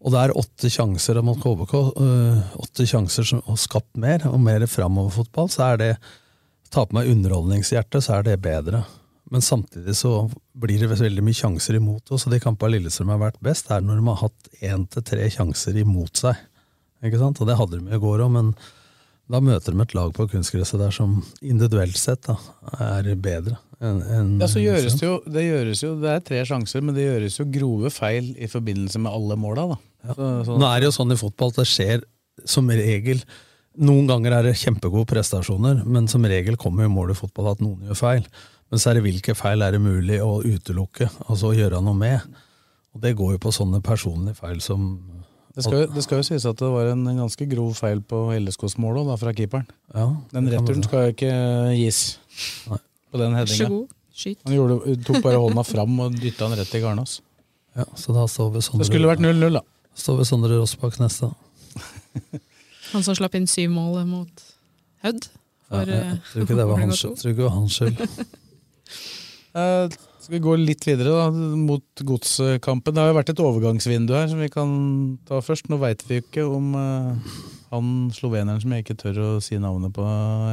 og det er åtte sjanser mot KBK, uh, åtte sjanser som har skapt mer, og mer framoverfotball, så er det Ta på meg underholdningshjertet, så er det bedre. Men samtidig så blir det veldig mye sjanser imot oss, og de kampene Lillestrøm har vært best, er når de har hatt én til tre sjanser imot seg. Ikke sant? Og det hadde de i går òg, men da møter de et lag på kunstgresset der som individuelt sett da, er bedre En, en, Ja, så gjøres det, jo, det gjøres jo Det er tre sjanser, men det gjøres jo grove feil i forbindelse med alle måla, da. Så, så, Nå er det jo sånn i fotball at det skjer som regel Noen ganger er det kjempegode prestasjoner, men som regel kommer jo målet i fotball at noen gjør feil. Men så er det hvilke feil er det mulig å utelukke, altså å gjøre noe med. Og det går jo på sånne personlige feil som det, skal, jo- det skal jo sies at det var en ganske grov feil på LSKs mål da, fra keeperen. Ja, Den returen skal jo ikke gis på den headinga. Han gjorde, tok bare hånda fram og dytta den rett i Garnås. Ja, så da står vi Sondre, Det skulle vært 0-0, da. står ved Sondre Rossbakk neste. Han som slapp inn syv mål mot Hødd. Ja, For, jeg eh, tror ikke det var [laughs] Vålerenga hans, to. tror ikke det var hans skyld. [laughs] Eh, skal vi gå litt videre da, mot godskampen? Det har jo vært et overgangsvindu her som vi kan ta først. Nå veit vi jo ikke om uh, han sloveneren som jeg ikke tør å si navnet på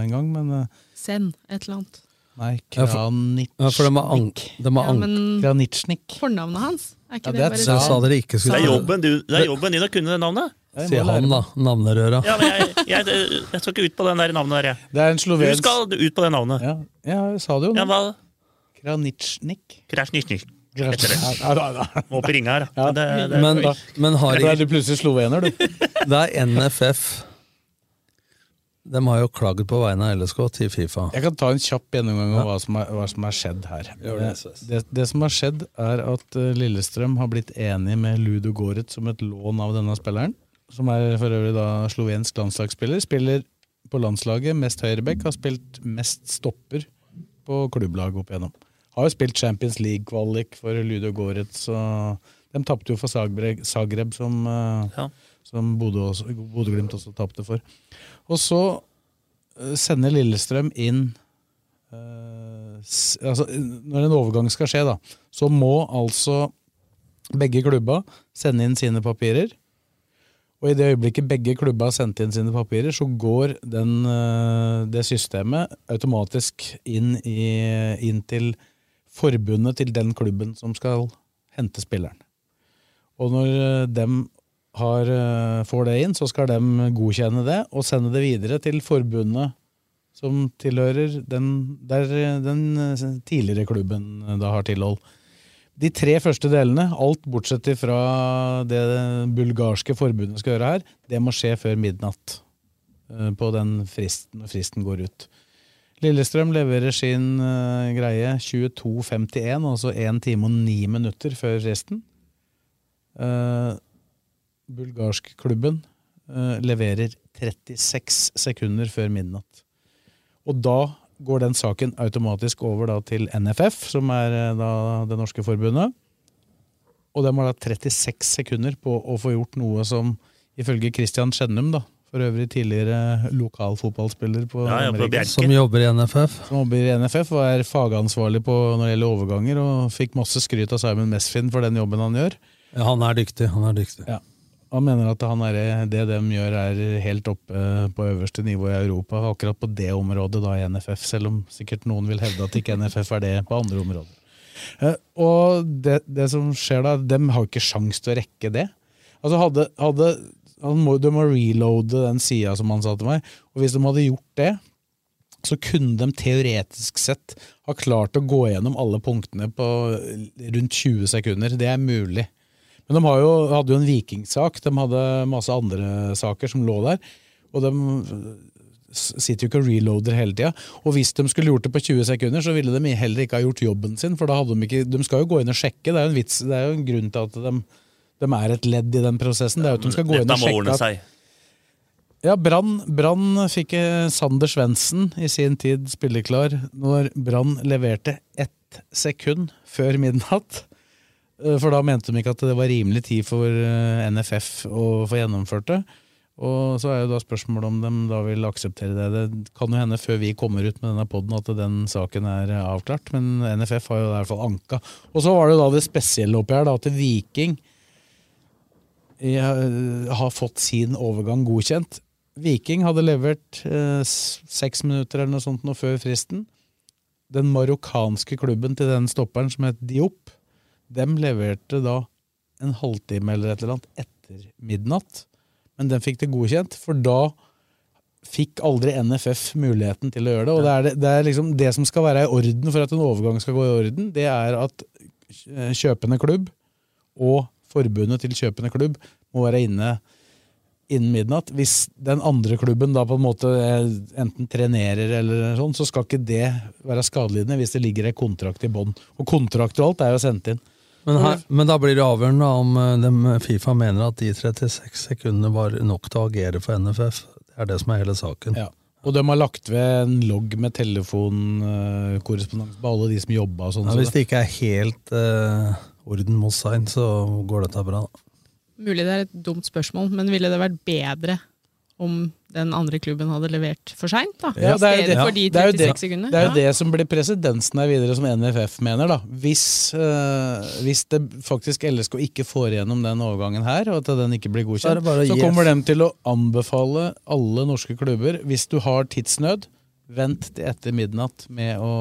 engang, men uh, Send et eller annet. Nei, Ja, for- Kranitsjnik. Ja, for de har ank... De har Ja, men Kranitsjnik. fornavnet hans, er ikke Ja, det, det bare sa dere ikke Det er jobben, du, det er jobben din å kunne det navnet. Jeg lære han, da. Navnerøra. Ja, men jeg, jeg, jeg skal ikke ut på den der navnet der, jeg. Det er en Du skal ut på det navnet. ja, ja, jeg sa det jo Ja, nå. hva? Kranitsjnik. Krasjnisjnik. Etter det. Ja, ja, ja. Må opp i ringa her. Ja. Men det, det, Men, men har Da er ikke du plutselig slovener, du. Det er NFF. [laughs] De har jo klagd på vegne av LSK til Fifa. Jeg kan ta en kjapp gjennomgang av hva som er, hva som er skjedd her. Gjør det, Eh, det, det som har skjedd, er at eh, Lillestrøm har blitt enig med Ludo Goretz som et lån av denne spilleren. Som er for øvrig da slovensk landslagsspiller. Spiller på landslaget, mest høyreback. Har spilt mest stopper på klubblag opp igjennom. Har jo spilt Champions League-kvalik for Ludo Goretz. Og de tapte jo for Zagreb, Zagreb som, eh, Ja. som Bodø også- Bodø-Glimt også tapte for. Og så eh, sender Lillestrøm inn eh, altså, Når en overgang skal skje, da, så må altså begge klubba sende inn sine papirer. Og i det øyeblikket begge klubba har sendt inn sine papirer, så går den, eh, det systemet automatisk inn, i, inn til forbundet til den klubben som skal hente spilleren. Og når de har, eh, får det inn, så skal de godkjenne det og sende det videre til forbundet som tilhører den, der eh, den eh, tidligere klubben eh, da har tilhold. De tre første delene, alt bortsett fra det bulgarske forbundet skal gjøre her, det må skje før midnatt eh, på den fristen, når fristen går ut. Lillestrøm leverer sin uh, greie 22.51, altså 1 time og 9 minutter før resten. Uh, bulgarskklubben uh, leverer 36 sekunder før midnatt. Og da går den saken automatisk over da til NFF, som er da det norske forbundet. Og de har da 36 sekunder på å få gjort noe som ifølge Christian Skjennum, da, For øvrig tidligere lokalfotballspiller på, Ja, ja, på. Som jobber i NFF. Som jobber i NFF og er fagansvarlig på når det gjelder overganger, og fikk masse skryt av Simon Mesfin for den jobben han gjør. Ja, han er dyktig. Han er dyktig. Ja. Han mener at han er, det de gjør er helt oppe på øverste nivå i Europa, akkurat på det området da i NFF, selv om sikkert noen vil hevde at ikke NFF er det på andre områder. Eh, Og det, det som skjer da, dem har jo ikke sjans til å rekke det. Altså hadde, hadde må, De må reloade den sida, som han sa til meg, og hvis de hadde gjort det, så kunne de teoretisk sett ha klart å gå gjennom alle punktene på rundt 20 sekunder. Det er mulig. Men de jo, hadde jo en vikingsak, de hadde masse andre saker som lå der. Og de sitter jo ikke og reloader hele tida. Og hvis de skulle gjort det på 20 sekunder, så ville de heller ikke ha gjort jobben sin. For da hadde de ikke De skal jo gå inn og sjekke, det er jo en vits, det er jo en grunn til at de, de er et ledd i den prosessen. Det er jo at de skal gå inn og sjekke at ja, Brann Brann fikk eh, Sander Svendsen i sin tid spilleklar når Brann leverte ett sekund før midnatt. Eh, For da mente de ikke at det var rimelig tid for eh, NFF å få gjennomført det. Og så er jo da spørsmålet om de da vil akseptere det. Det kan jo hende før vi kommer ut med denne poden at den saken er avklart, men NFF har jo i hvert fall anka. Og så var det jo da det spesielle oppi her, da, at Viking har fått sin overgang godkjent. Viking hadde levert eh, seks minutter eller noe sånt nå før fristen. Den marokkanske klubben til den stopperen som het Diop, dem leverte da en halvtime eller et eller annet etter midnatt. Men den fikk det godkjent, for da fikk aldri NFF muligheten til å gjøre det. Og det er det, det, er liksom det som skal være i orden for at en overgang skal gå i orden, det er at eh, kjøpende klubb og forbundet til kjøpende klubb må være inne innen midnatt. Hvis den andre klubben da på en måte eh, enten trenerer eller sånn, så skal ikke det være skadelidende hvis det ligger en kontrakt i bånn. Og kontrakt og alt er jo sendt inn. Men, her, men da blir det avgjørende om de, Fifa mener at de 36 sekundene var nok til å agere for NFF. Det er det som er hele saken. Ja. Og de har lagt ved en logg med telefonkorrespondanse på alle de som jobba sånn. Ja, hvis det ikke er helt eh, orden mot sein, så går dette bra. Mulig det er et dumt spørsmål, men ville det vært bedre om den andre klubben hadde levert for seint? da? Ja, det er jo det, ja. de det, er jo det, det, er jo Ja. det som blir presedensen her videre, som NFF mener. da. Hvis, øh, hvis det faktisk LSK ikke får igjennom den overgangen her, og at den ikke blir godkjent, bare så kommer F. de til å anbefale alle norske klubber, hvis du har tidsnød, vent til etter midnatt med å,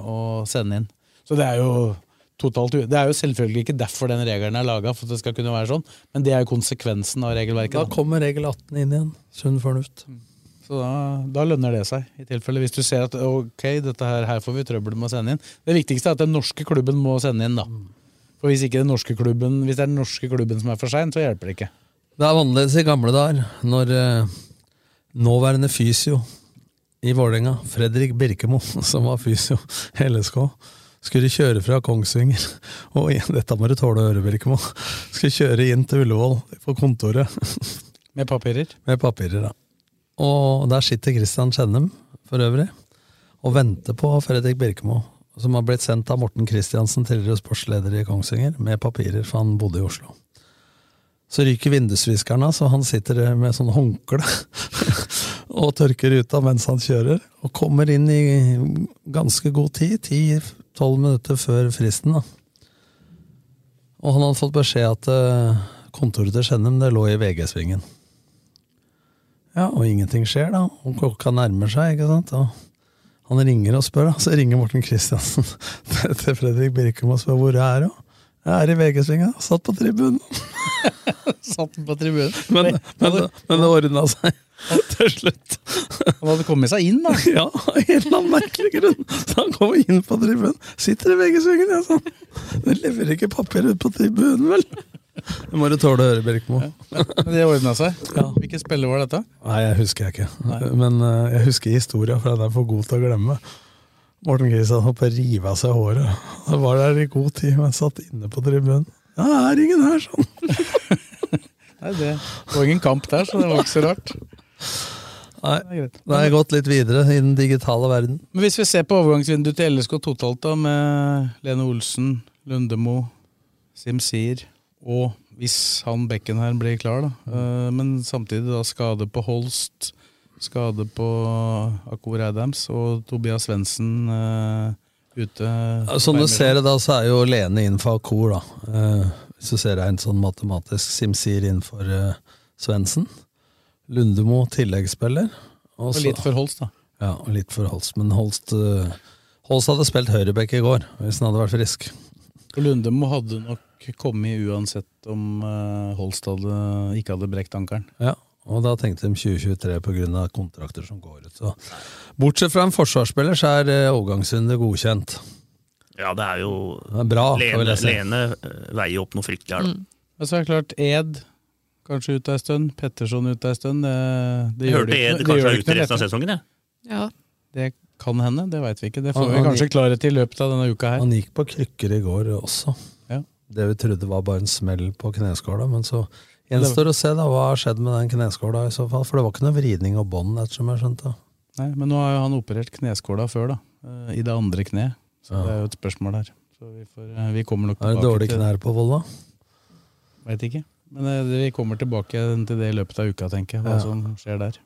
å sende inn. Så det er jo totalt Det er jo selvfølgelig ikke derfor den regelen er laga, for at det skal kunne være sånn, men det er jo konsekvensen av regelverket. Da Da. kommer regel 18 inn igjen. Sunn fornuft. Så da, da lønner det seg, i tilfelle hvis du ser at ok, dette her, her får vi trøbbel med å sende inn. Det viktigste er at den norske klubben må sende inn, da. For hvis ikke den norske klubben Hvis det er den norske klubben som er for sein, så hjelper det ikke. Det er annerledes i gamle dager, når eh, nåværende fysio i Vålerenga, Fredrik Birkemo, [laughs] som var fysio i LSK, skulle kjøre fra Kongsvinger [laughs] og inn, Dette må du tåle å høre, Birkemo. Skulle kjøre inn til Ullevål på kontoret [laughs] Med papirer. med papirer. ja. Og der sitter Christian Skjennem, for øvrig, og venter på Fredrik Birkemo, som har blitt sendt av Morten Kristiansen, tidligere sportsleder i Kongsvinger, med papirer, for han bodde i Oslo. Så ryker vindusviskeren av, så han sitter med sånn håndkle [laughs] og tørker ruta mens han kjører, og kommer inn i ganske god tid, 10-12 minutter før fristen. da. Og han hadde fått beskjed at eh, kontoret til Skjennem det lå i VG-svingen. Ja, og ingenting skjer, da. Og klokka nærmer seg, ikke sant. Og han ringer og spør, da. Så ringer Morten Kristiansen [laughs] til Fredrik Birkum og spør hvor jeg er Og. Jeg er i VG-svinga. Satt på tribunen. [laughs] Satt på tribunen. Men, men, men det ordna seg [laughs] til slutt. Han hadde kommet seg inn, da. [laughs] Ja, av en eller annen merkelig grunn. Så han kommer inn på tribunen. Sitter i VG-svingen, ja, sånn. Du leverer ikke papir ut på tribunen, vel? Det må du tåle å høre, Birkmo. Det ordna seg. Hvilket spiller var dette? Nei, jeg husker jeg ikke. Men uh, jeg husker historia, for den er for god til å glemme. Morten Kristian holdt på å rive av seg håret. Han var der i god tid, men satt inne på tribunen. Ja, det er ingen her, sånn. [laughs] Nei, det var ingen kamp der, så det var ikke så rart. Nei, Det er da har jeg gått litt videre i den digitale verden. Men hvis vi ser på overgangsvinduet til LSK totalt, da, med Lene Olsen, Lundemo, Simsir og hvis han bekken her blir klar, da. Eh, men samtidig da skade på Holst, skade på Akor Adams og Tobias Svendsen eh, ute. Som du ser det da, så er jo Lene innenfor for Akor, da. Eh, hvis du ser en sånn matematisk. Simsir innenfor for Svendsen. Lundemo tilleggsspiller. Og litt for Holst, da. Ja, og litt for Holst. Men Holst, uh, Holst hadde spilt høyreback i går, hvis han hadde vært frisk. Og Lundemo hadde nok kommet uansett om uh, Holst hadde, ikke hadde brekt ankelen. Ja, og da tenkte de 2023 pga. kontrakter som går ut. Så. Bortsett fra en forsvarsspiller, så er uh, overgangsrunde godkjent. Ja, det er jo det er bra, Lene, Lene veier opp noe fryktelig her, da. Mm. Og så er det klart Ed kanskje ute ei stund. Petterson ute ei stund. Det, det jeg hørte Ed kanskje er ute resten av sesongen, jeg. Ja. Det kan hende, det veit vi ikke. Det får han, vi kanskje gikk, klarhet i løpet av denne uka her. Han gikk på krykker i går også. Ja. Det vi trodde var bare en smell på kneskåla, men så gjenstår å se da hva har skjedd med den kneskåla i så fall. For det var ikke noe vridning og bånd, ettersom jeg skjønte. Nei, men nå har jo han operert kneskåla før, da. Eh, I det andre kneet. Så ja. det er jo et spørsmål her. Så vi, får, eh, vi kommer nok tilbake Er det dårlige knær på Volda? Veit ikke. Men eh, vi kommer tilbake til det i løpet av uka, tenker jeg. Hva ja. som skjer der.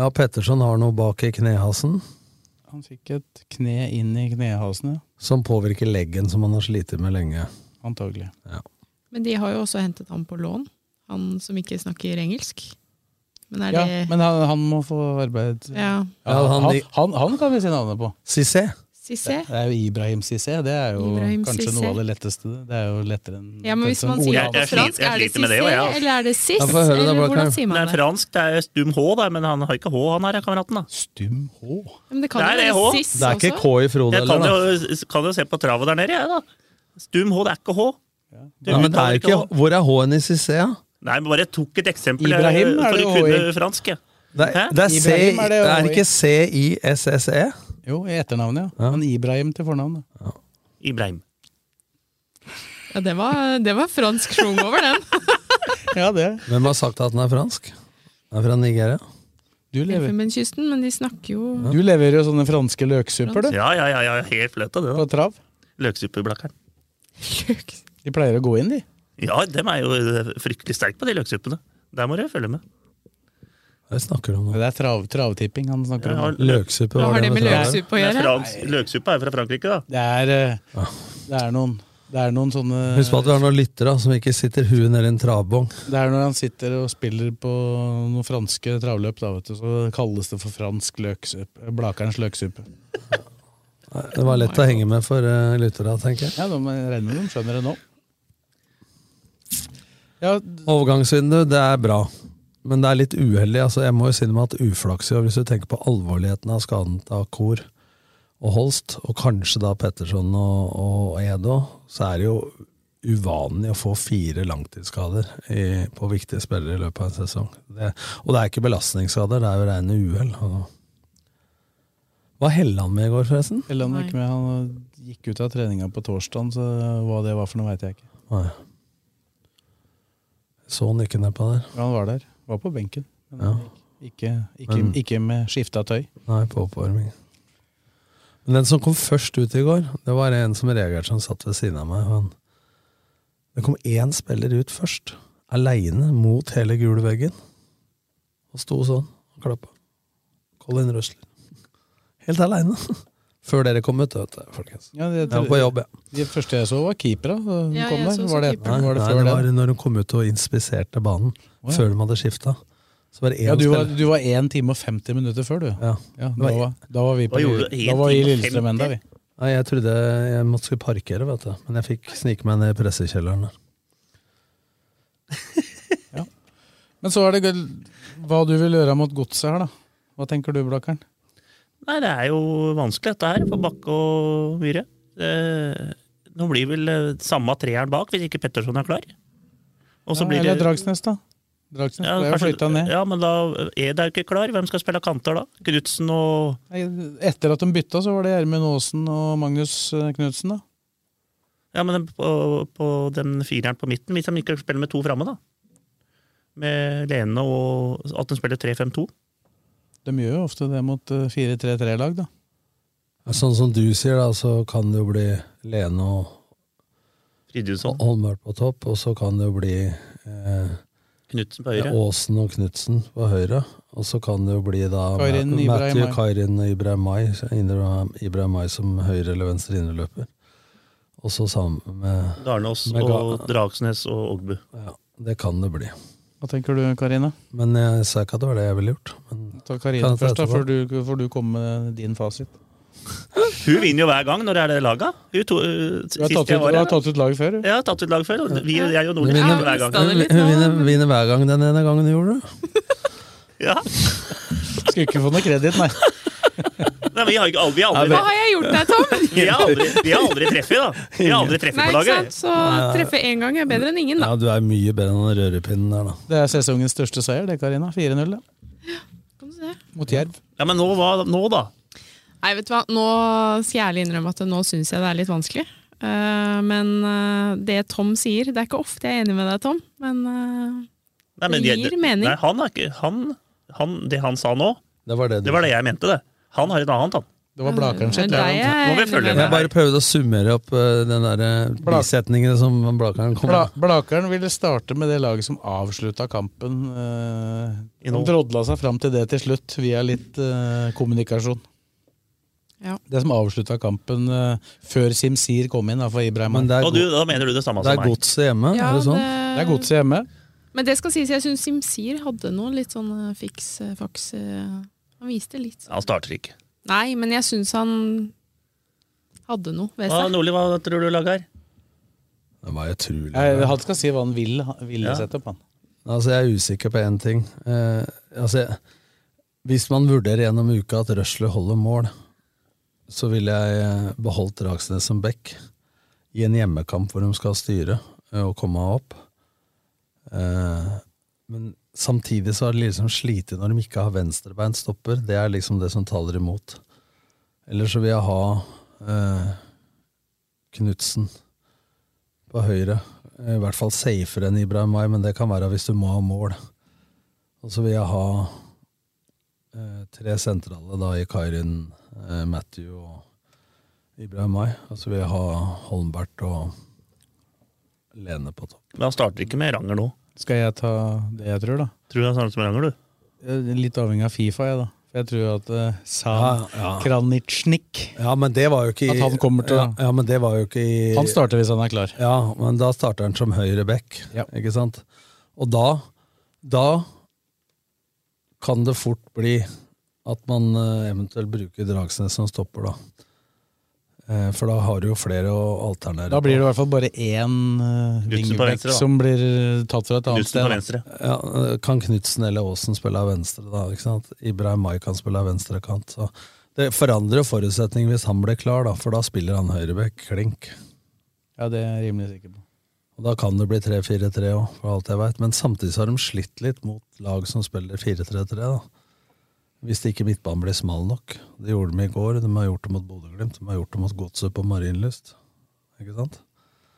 Ja, Petterson har noe bak i knehasen. Han fikk et kne inn i knehasen, ja. Som påvirker leggen, som han har slitt med lenge. Antagelig. Ja. Men de har jo også hentet ham på lån, han som ikke snakker engelsk. Men ja, det... men han, han, må få arbeid. Ja. ja han, han, han, kan vi si navnet på. Cissé. Cissé. Det er jo Ibrahim Cissé. Det er jo Ibrahim kanskje Cissé. noe av det letteste. Det er jo lettere enn Ja, men Hvis man sier det på fransk, er det Cissé, eller er det Siss? Eller hvordan sier man det? Det er fransk, det er stum H, da, men han har ikke H, han her, kameraten. da. Stum H? Men det kan jo være Siss også. Det er ikke K i Frode, Jeg kan jo, kan jo se på travet der nede, jeg, da. Stum H, det er ikke H. Ja. Ja, men det er ikke, Hvor er H-en i Cissé, ja? Nei, men bare tok et eksempel Ibrahim, for å kunne fransk. Ja. Det, det er, C, er, det er ikke C-I-S-S-E? Jo, i etternavnet, ja. ja. Men Ibrahim til fornavn. Ja. Ibrahim. Ja, det var, det var fransk sjung over den. [laughs] ja, det. Hvem har sagt at den er fransk? Den er fra Nigeria. Du lever. Elfenbenskysten, men de snakker jo Du leverer jo sånne franske løksupper, du. Ja, ja, ja, ja, helt av det. På trav. Løksupperblakkeren. De pleier å gå inn, de. Ja, dem er jo fryktelig sterke på de løksuppene. Der må du følge med. Hva snakker du om nå? Det er trav, travtipping han snakker om. Løksuppe, hva har det med løksuppe å gjøre? Løksuppe er jo fra Frankrike, da. Det er, eh, det er noen det er noen sånne Husk på at vi har noen lyttere som ikke sitter huet nedi en travbong. Det er når han sitter og spiller på noen franske travløp, da, vet du, så kalles det for fransk løksuppe. Blakerens løksuppe. Det var lett å henge med for uh, lyttere, tenker jeg. Ja, de regner med de skjønner det nå. Ja, Overgangsvindu, det er bra. Men det er litt uheldig. altså Jeg må jo si det med at uflaks i år, hvis du tenker på alvorligheten av skaden til Kor og Holst, og kanskje da Petterson og, og Edo, så er det jo uvanlig å få fire langtidsskader i, på viktige spillere i løpet av en sesong. Det, og det er ikke belastningsskader, det er jo rene uhell. Var Helland med i går, forresten? Helland var ikke med, Han gikk ut av treninga på torsdag, så hva det var for noe, veit jeg ikke. Nei. Så han ikke nedpå der? Ja, han var der. Var på benken. Men ja. ikke, ikke, men, ikke, med skifta tøy. Nei, på oppvarming. Men den som kom først ut i går, det var en som reagerte, som satt ved siden av meg. Han, det kom én spiller ut først, aleine mot hele gule veggen. Og sto sånn og klappa. Colin Røsler. Helt aleine. [laughs] Før dere kom ut, vet du, folkens. Ja, det, jeg var på jobb, ja. De første jeg så, var keepere. Ja, var det, var det, nei, det var når hun kom ut og inspiserte banen oh, før de hadde skifta. Ja, du var, du var 1 time og 50 minutter før, du. Ja. ja da, var, da, var, vi på Da var vi i Lillestrøm ennå, vi. Nei, Jeg trodde jeg måtte parkere, vet du. men jeg fikk snike meg ned i pressekjelleren der. ja. Men så er det hva du vil gjøre mot godset her, da. Hva tenker du, Blakkeren? Nei, det er jo vanskelig dette her, for Bakke og Myhre. Nå blir vel samme treeren bak, hvis ikke Petterson er klar. Og ja, blir det Eller Dragsnes, da. Dragsnes ja, ble jo flytta ned. Ja, men da er det jo ikke klar. Hvem skal spille kanter da? Knutsen og Etter at de bytta, så var det Gjermund Aasen og Magnus eh, Knutsen, da. Ja, men på, på, den fireren på midten, hvis de ikke spiller med to framme, da? Med Lene og at de spiller 3-5-2? De gjør jo ofte det mot 4-3-3-lag, eh, da. Sånn som du sier, da, så kan det jo bli Lene og Fridtjonsson. Holmberg på topp, og så kan det jo bli eh, Knutsen på høyre. Aasen og Knutsen på høyre. Og så kan det jo bli da Kairin, Matthew Kairin og Ibrahim Mai, Ibrahim- Ibrahim Mai som høyre eller venstre indreløper. Og så sammen med Darnås med og Dragsnes og Ogbu. Ja, det kan det bli. Hva tenker du, Karina? Men jeg sa ikke at det var det jeg ville gjort. Men Ta jeg først, da, før du, får du komme med din fasit. [laughs] Hun vinner jo hver gang når det er det laget. Hun to, uh, har tatt jeg ut, har tatt ut lag før, Hun. Jeg har tatt ut lag før, vi, jeg og Hun Nordli vinner, vinner hver gang. hun, hun vinner, vinner hver gang den ene gangen hun gjorde det. Ja. Skulle ikke få noe kreditt, nei. [laughs] [laughs] Nei, vi har ikke aldri, vi har aldri, Hva har jeg gjort deg, Tom? [laughs] vi har aldri, vi har aldri treffet, da. Vi har aldri treffet Nei, på ikke laget. sant? Så treffe én gang er bedre enn ingen, da. Ja, du er mye bedre enn den rørepinnen der, da. Det er sesongens største seier, det, Karina. 4-0 det. Kan mot Jerv. Ja, Men nå, hva, nå da? Nei, vet du hva, nå skal jeg ærlig innrømme at nå syns jeg det er litt vanskelig. Uh, men uh, det Tom sier Det er ikke ofte jeg er enig med deg, Tom, men uh, Nei, men Det jeg- gir mening. Nei, han er ikke, han, han, det han sa nå, Det var det, det var det jeg mente, det. Han har et annet, han. Det var Blakeren sitt. Det er det. deg jeg er. Jeg bare prøvde å summere opp eh, den der eh, bisetningen som Blakeren kom Bla, med. Blakeren ville starte med det laget som avslutta kampen. Som drodla seg fram til det til slutt, via litt kommunikasjon. Ja. Det som avslutta kampen uh, før Simsir kom inn, da, for Ibrahim. Men er, Og du, da mener du det samme det som er meg? godset hjemme, Ja, er det sånn? Det er godset hjemme. Men det skal sies, jeg syns Simsir hadde noe litt sånn eh, Han viste litt sånn. Han starter ikke. Nei, men jeg syns han hadde noe ved Hva, seg. Nordli, hva tror du laget her? Det var utrolig. Jeg, han skal si hva han vil, ville Ja. sette opp, han. Altså, jeg er usikker på én ting. Eh, altså, hvis man vurderer gjennom uka at Røsle holder mål, så ville jeg eh, beholdt Dragsnes som back i en hjemmekamp hvor de skal styre eh, og komme opp. Eh, men samtidig så har de liksom slitt når de ikke har venstrebeint stopper. Det er liksom det som taler imot. Eller så vil jeg ha eh, Knutsen på høyre. I hvert fall safere enn Ibrahim Mai, men det kan være hvis du må ha mål. Og så vil jeg ha eh, tre sentrale da i Kairin, eh, Matthew og Ibrahim Mai. Og så vil jeg ha Holmbert og Lene på topp. Men han starter ikke med Ranger nå. Skal jeg ta det jeg tror, da? Tror du det er samme som Ranger, du? Litt avhengig av Fifa, jeg, da. Jeg tror at uh, Sam Ja, ja. Kranitsjnik Ja, men det var jo ikke i, At han kommer til ja, ja, men det var jo ikke i Han starter hvis han er klar. Ja, men da starter han som høyre back, Ja. ikke sant? Og da, da kan det fort bli at man uh, eventuelt bruker Dragsnes som stopper, da. Eh, For da har du jo flere å alternere Da blir det i hvert fall bare én venstre, da. som blir tatt fra et annet sted. Ja, eh, kan Knutsen eller Aasen spille av venstre, da? ikke sant? Ibrahim Mai kan spille av venstre kant. Så det forandrer forutsetningen hvis han blir klar, da, for da spiller han høyrebekk klink. Ja, det er jeg rimelig sikker på. Og Da kan det bli 3-4-3 òg, for alt jeg veit. Men samtidig så har de slitt litt mot lag som spiller 4-3-3. da. Hvis ikke midtbanen ble smal nok. Det gjorde de i går. De har gjort det mot Bodø-Glimt. De har gjort det mot Godset på Marienlyst. Ikke sant?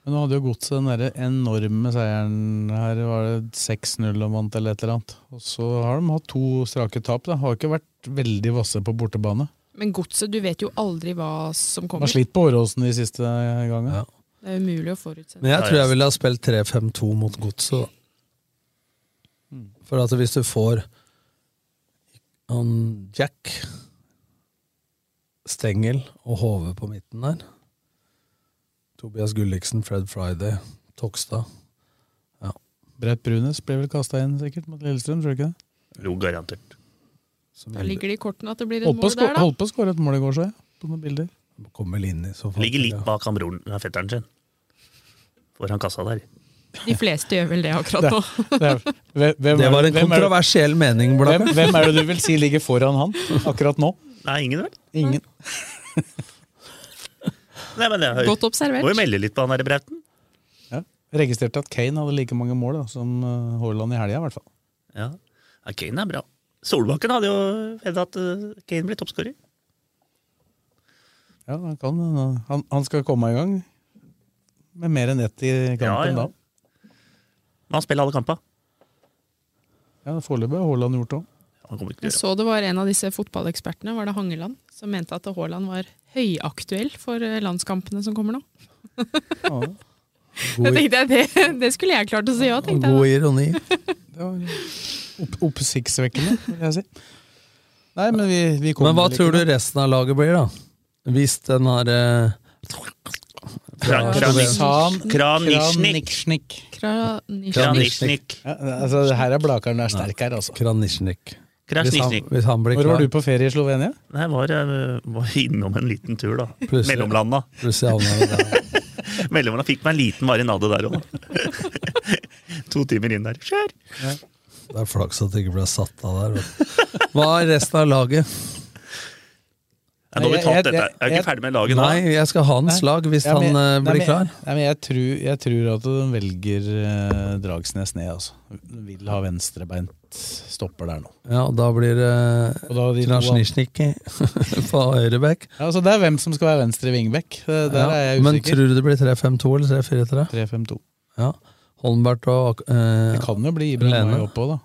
Men nå hadde jo Godset den derre enorme seieren her. Var det 6-0 og vant eller et eller annet. Og så har de hatt to strake tap. da. Har ikke vært veldig vasse på bortebane. Men godset, du vet jo aldri hva som De kommer. har slitt på Åråsen de siste gangene. Ja. Det er umulig å forutse. Men jeg tror jeg ville ha spilt 3-5-2 mot Godset. da. For at hvis du får han Jack, Stengel og Hove på midten der Tobias Gulliksen, Fred Friday, Tokstad Brett Brunes ble vel kasta inn sikkert mot Lillestrøm, tror du ikke det? Jo, garantert. som Da ligger det i kortene at det blir et mål der, da. holdt på å skåre et mål i går, så jeg. På noen bilder. kommer inn i så fall. Ligger litt bak han broren, fetteren sin. Foran kassa der. De fleste gjør vel det akkurat nå. Det, det, hvem, Det var en er kontroversiell mening, Hvem, hvem er det du vil si ligger foran han akkurat nå? Nei, ingen vel? Ingen. [laughs] Nei, men jeg Godt observert. må jo melde litt på han der Brauten. Ja. Registrerte at Kane hadde like mange mål da, som uh, Haaland i helga, i hvert fall. Ja. ja, Kane er bra. Solbakken hadde jo hevdet at eh, Kane ble toppskårer. Ja, han, kan, uh, han, han skal komme i gang med mer enn ett i kampen Ja, ja. da. Men han spiller alle kamper. Ja, Foreløpig har Haaland gjort det òg. Jeg så det var en av disse fotballekspertene, var det Hangeland, som mente at Haaland var høyaktuell for eh, landskampene som kommer nå. Ja. [laughs] Da tenkte jeg, det, det skulle jeg klart å si òg, tenkte God jeg. ironi. Det var opp, oppsiktsvekkende, vil jeg si. Nei, men vi, vi kommer Men hva tror du resten av laget blir, da? Hvis den har Kran- Ja, Kranisjnik. Kranisjnik. Kranisjnik. Kranisjnik. Altså, her er Blakeren er sterk her, altså. Kranisjnik. Hvis han, hvis han Hvor var du på ferie i Slovenia? Nei, var, jeg var innom en liten tur, da. Mellomlanda. Mellomlanda [laughs] fikk meg en liten marinade der òg. [laughs] to timer inn der. Kjør! Det er flaks at det ikke ble satt av der. Hva er resten av laget? Ja, nå har vi Jeg- tatt jeg- dette. Jeg er jeg- ikke ferdig med laget nå. Nei, jeg skal ha hans lag hvis Ja, men- han nei, blir men- klar. Nei, men jeg tror, jeg tror at de velger uh, Dragsnes ned, altså. De vil ha venstrebeint stopper der nå. Ja, og da blir det to Krasnisjnik [laughs] på høyreback. Ja, altså Det er hvem som skal være venstre vingbekk. Der Ja, er jeg Men tror du det blir 3-5-2 eller 3-4-3? 3-5-2. Ja. Holmbert og uh, Det kan jo bli Ibrahim. Oppå, da.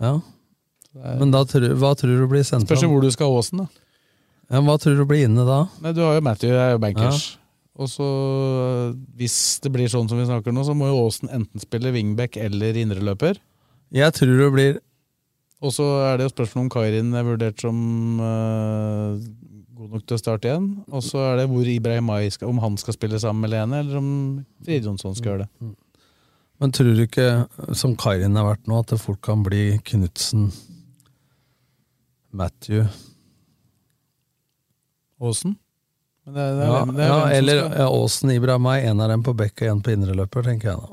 Ja. Men da tror, hva tror du blir Spørs sentral? hvor du skal ha Åsen, da. Ja, hva tror du blir inne da? Nei, Du har jo Matthew, jeg er jo bankers. Og så, hvis det blir sånn som vi snakker nå, så må jo Aasen enten spille wingback eller indreløper. Jeg tror det blir Og så er det jo spørsmål om Kairin er vurdert som uh, god nok til å starte igjen. Og så er det hvor Ibrahim Ai skal, om han skal spille sammen med Lene, eller om Fridjonsson skal gjøre det. Men tror du ikke, som Kairin har vært nå, at det fort kan bli Knutsen, Matthew Aasen? Men det, er- det er Ja, hvem- det er ja eller skal- ja, Aasen Ibrahimai, en av dem på bekk og en på indreløper, tenker jeg da.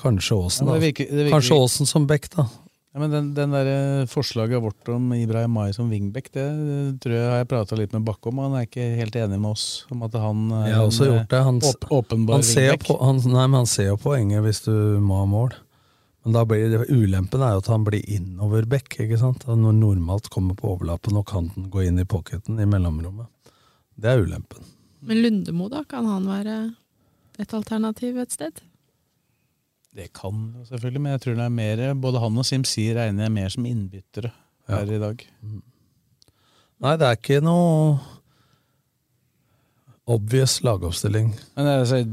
Kanskje Aasen, Ja, virker- virker- Kanskje Åsen som bekk, da. Ja, men den, den der eh, Forslaget vårt om Ibrahim Mai som wingback, det eh, tror jeg har jeg prata litt med Bakke om. Han er ikke helt enig med oss om at han er Jeg har også en, gjort det. Han, eh, åp åpenbar han, ser wingback. på, han, nei, men han ser jo poenget hvis du må ha mål. Men da blir det, ulempen er jo at han blir innoverbekk. ikke sant? Han Når normalt kommer på overlappen og kan den gå inn i pocketen i mellomrommet. Det er ulempen. Men Lundemo, da? Kan han være et alternativ et sted? Det kan selvfølgelig, men jeg tror det er mer både han og Simsi regner jeg mer som innbyttere her i dag. Nei, det er ikke noe obvious lagoppstilling. Men altså,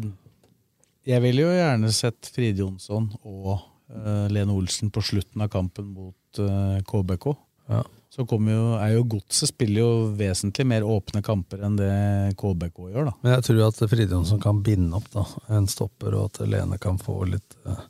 jeg ville jo gjerne sett Fride Jonsson og Lene Olsen på slutten av kampen mot eh, KBK. Ja. Så jo, er jo Godset spiller jo vesentlig mer åpne kamper enn det KBK gjør, da. Men jeg tror at Fride Jonsson kan binde opp da, en stopper, og at Lene kan få litt uh,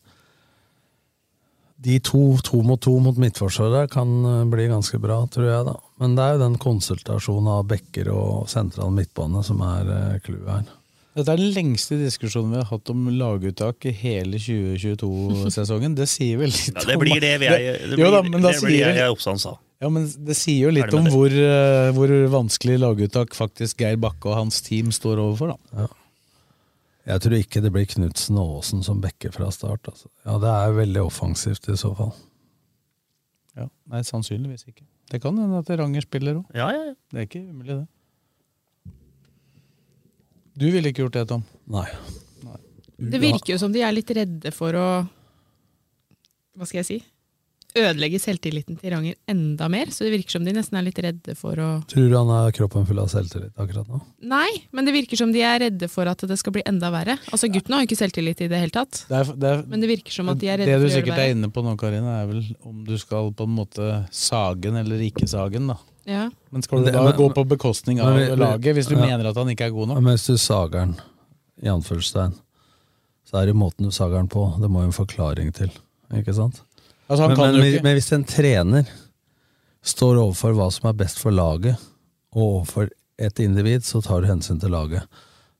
De to, to mot to mot midtforsvaret kan eh, bli ganske bra, tror jeg. da. Men det er jo den konsultasjonen av bekker og sentral midtbane som er clouet uh, her. Dette er den lengste diskusjonen vi har hatt om laguttak i hele 2022-sesongen. Det sier vel litt Ja, det blir det vi er, det blir, jo da, men da det blir sier jeg Oppsand sa. Ja, men Det sier jo litt om hvor, eh, hvor vanskelig laguttak faktisk Geir Bakke og hans team står overfor. da. Jeg tror ikke det blir Knutsen og Aasen som bekker fra start. Altså. Ja, Det er veldig offensivt i så fall. Ja, Nei, sannsynligvis ikke. Det kan hende at Ranger spiller òg. Ja, ja, ja. Det er ikke umulig, det. Du ville ikke gjort det, Tom? Nei. Det virker jo som de er litt redde for å Hva skal jeg si? Ødelegge selvtilliten til Ranger enda mer. Så det virker som de nesten er litt redde for å Tror du han er kroppen full av selvtillit akkurat nå? Nei, men det virker som de er redde for at det skal bli enda verre. Altså Gutten har jo ikke selvtillit i det hele tatt. Det er, det er, Men det virker som at de er redde for å gjøre det Det du sikkert er inne på nå, Karine, er vel om du skal på en måte sagen eller ikke sagen, da. Ja. Men skal du da men- gå på bekostning av Men- laget, hvis du ja. mener at han ikke er god nok? Men hvis du sager den, i anførselstegn, så er det måten du sager den på. Det må jo en forklaring til. Ikke sant? Altså, han men, kan men, jo ikke- men hvis en trener står overfor hva som er best for laget, og overfor et individ, så tar du hensyn til laget.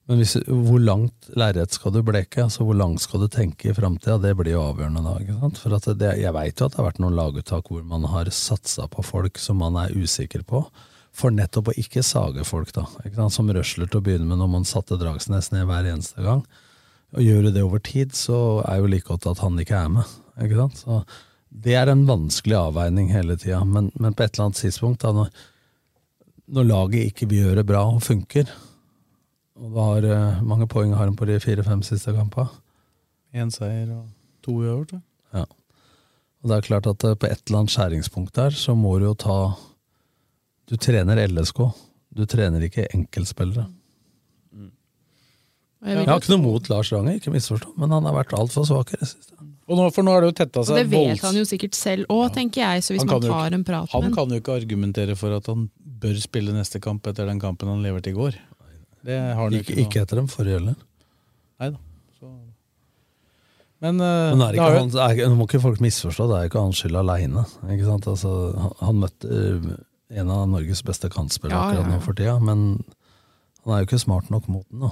Men hvis, hvor langt lerret skal du bleke? altså Hvor langt skal du tenke i framtida? Det blir jo avgjørende da. ikke sant? For det, Jeg veit jo at det har vært noen laguttak hvor man har satsa på folk som man er usikker på, for nettopp å ikke sage folk, da. Ikke sant? Som røsler til å begynne med når man satte Dragsnes ned hver eneste gang. Og gjør du det over tid, så er jo like godt at han ikke er med. Ikke sant? Så det er en vanskelig avveining hele tida, men, men på et eller annet tidspunkt, da, når, når laget ikke vil gjøre bra og funker og da har, eh, mange poeng har han på de fire-fem siste kampene? Én seier og to uavgjort. Ja. Og det er klart at eh, på et eller annet skjæringspunkt der, så må du jo ta Du trener LSK, du trener ikke enkeltspillere. Mm. jeg Jeg har ikke noe mot Lars Ranger, ikke misforstå, men han har vært altfor svak i det siste. Og nå, for nå har det jo tetta Og voldsomt. det vet han jo sikkert selv òg, tenker jeg, så hvis Han man tar en prat Han med kan jo ikke argumentere for at han bør spille neste kamp etter den kampen han leverte i går. Det har han Ikke, ikke, ikke etter den forrige heller. Nei da. Men, eh, Men er det ikke han, er, nå må ikke folk misforstå, det er ikke hans skyld aleine. Altså, han, møtte eh, en av Norges beste kantspillere Ja, akkurat ja. nå for tida, men han er jo ikke smart nok mot den. da.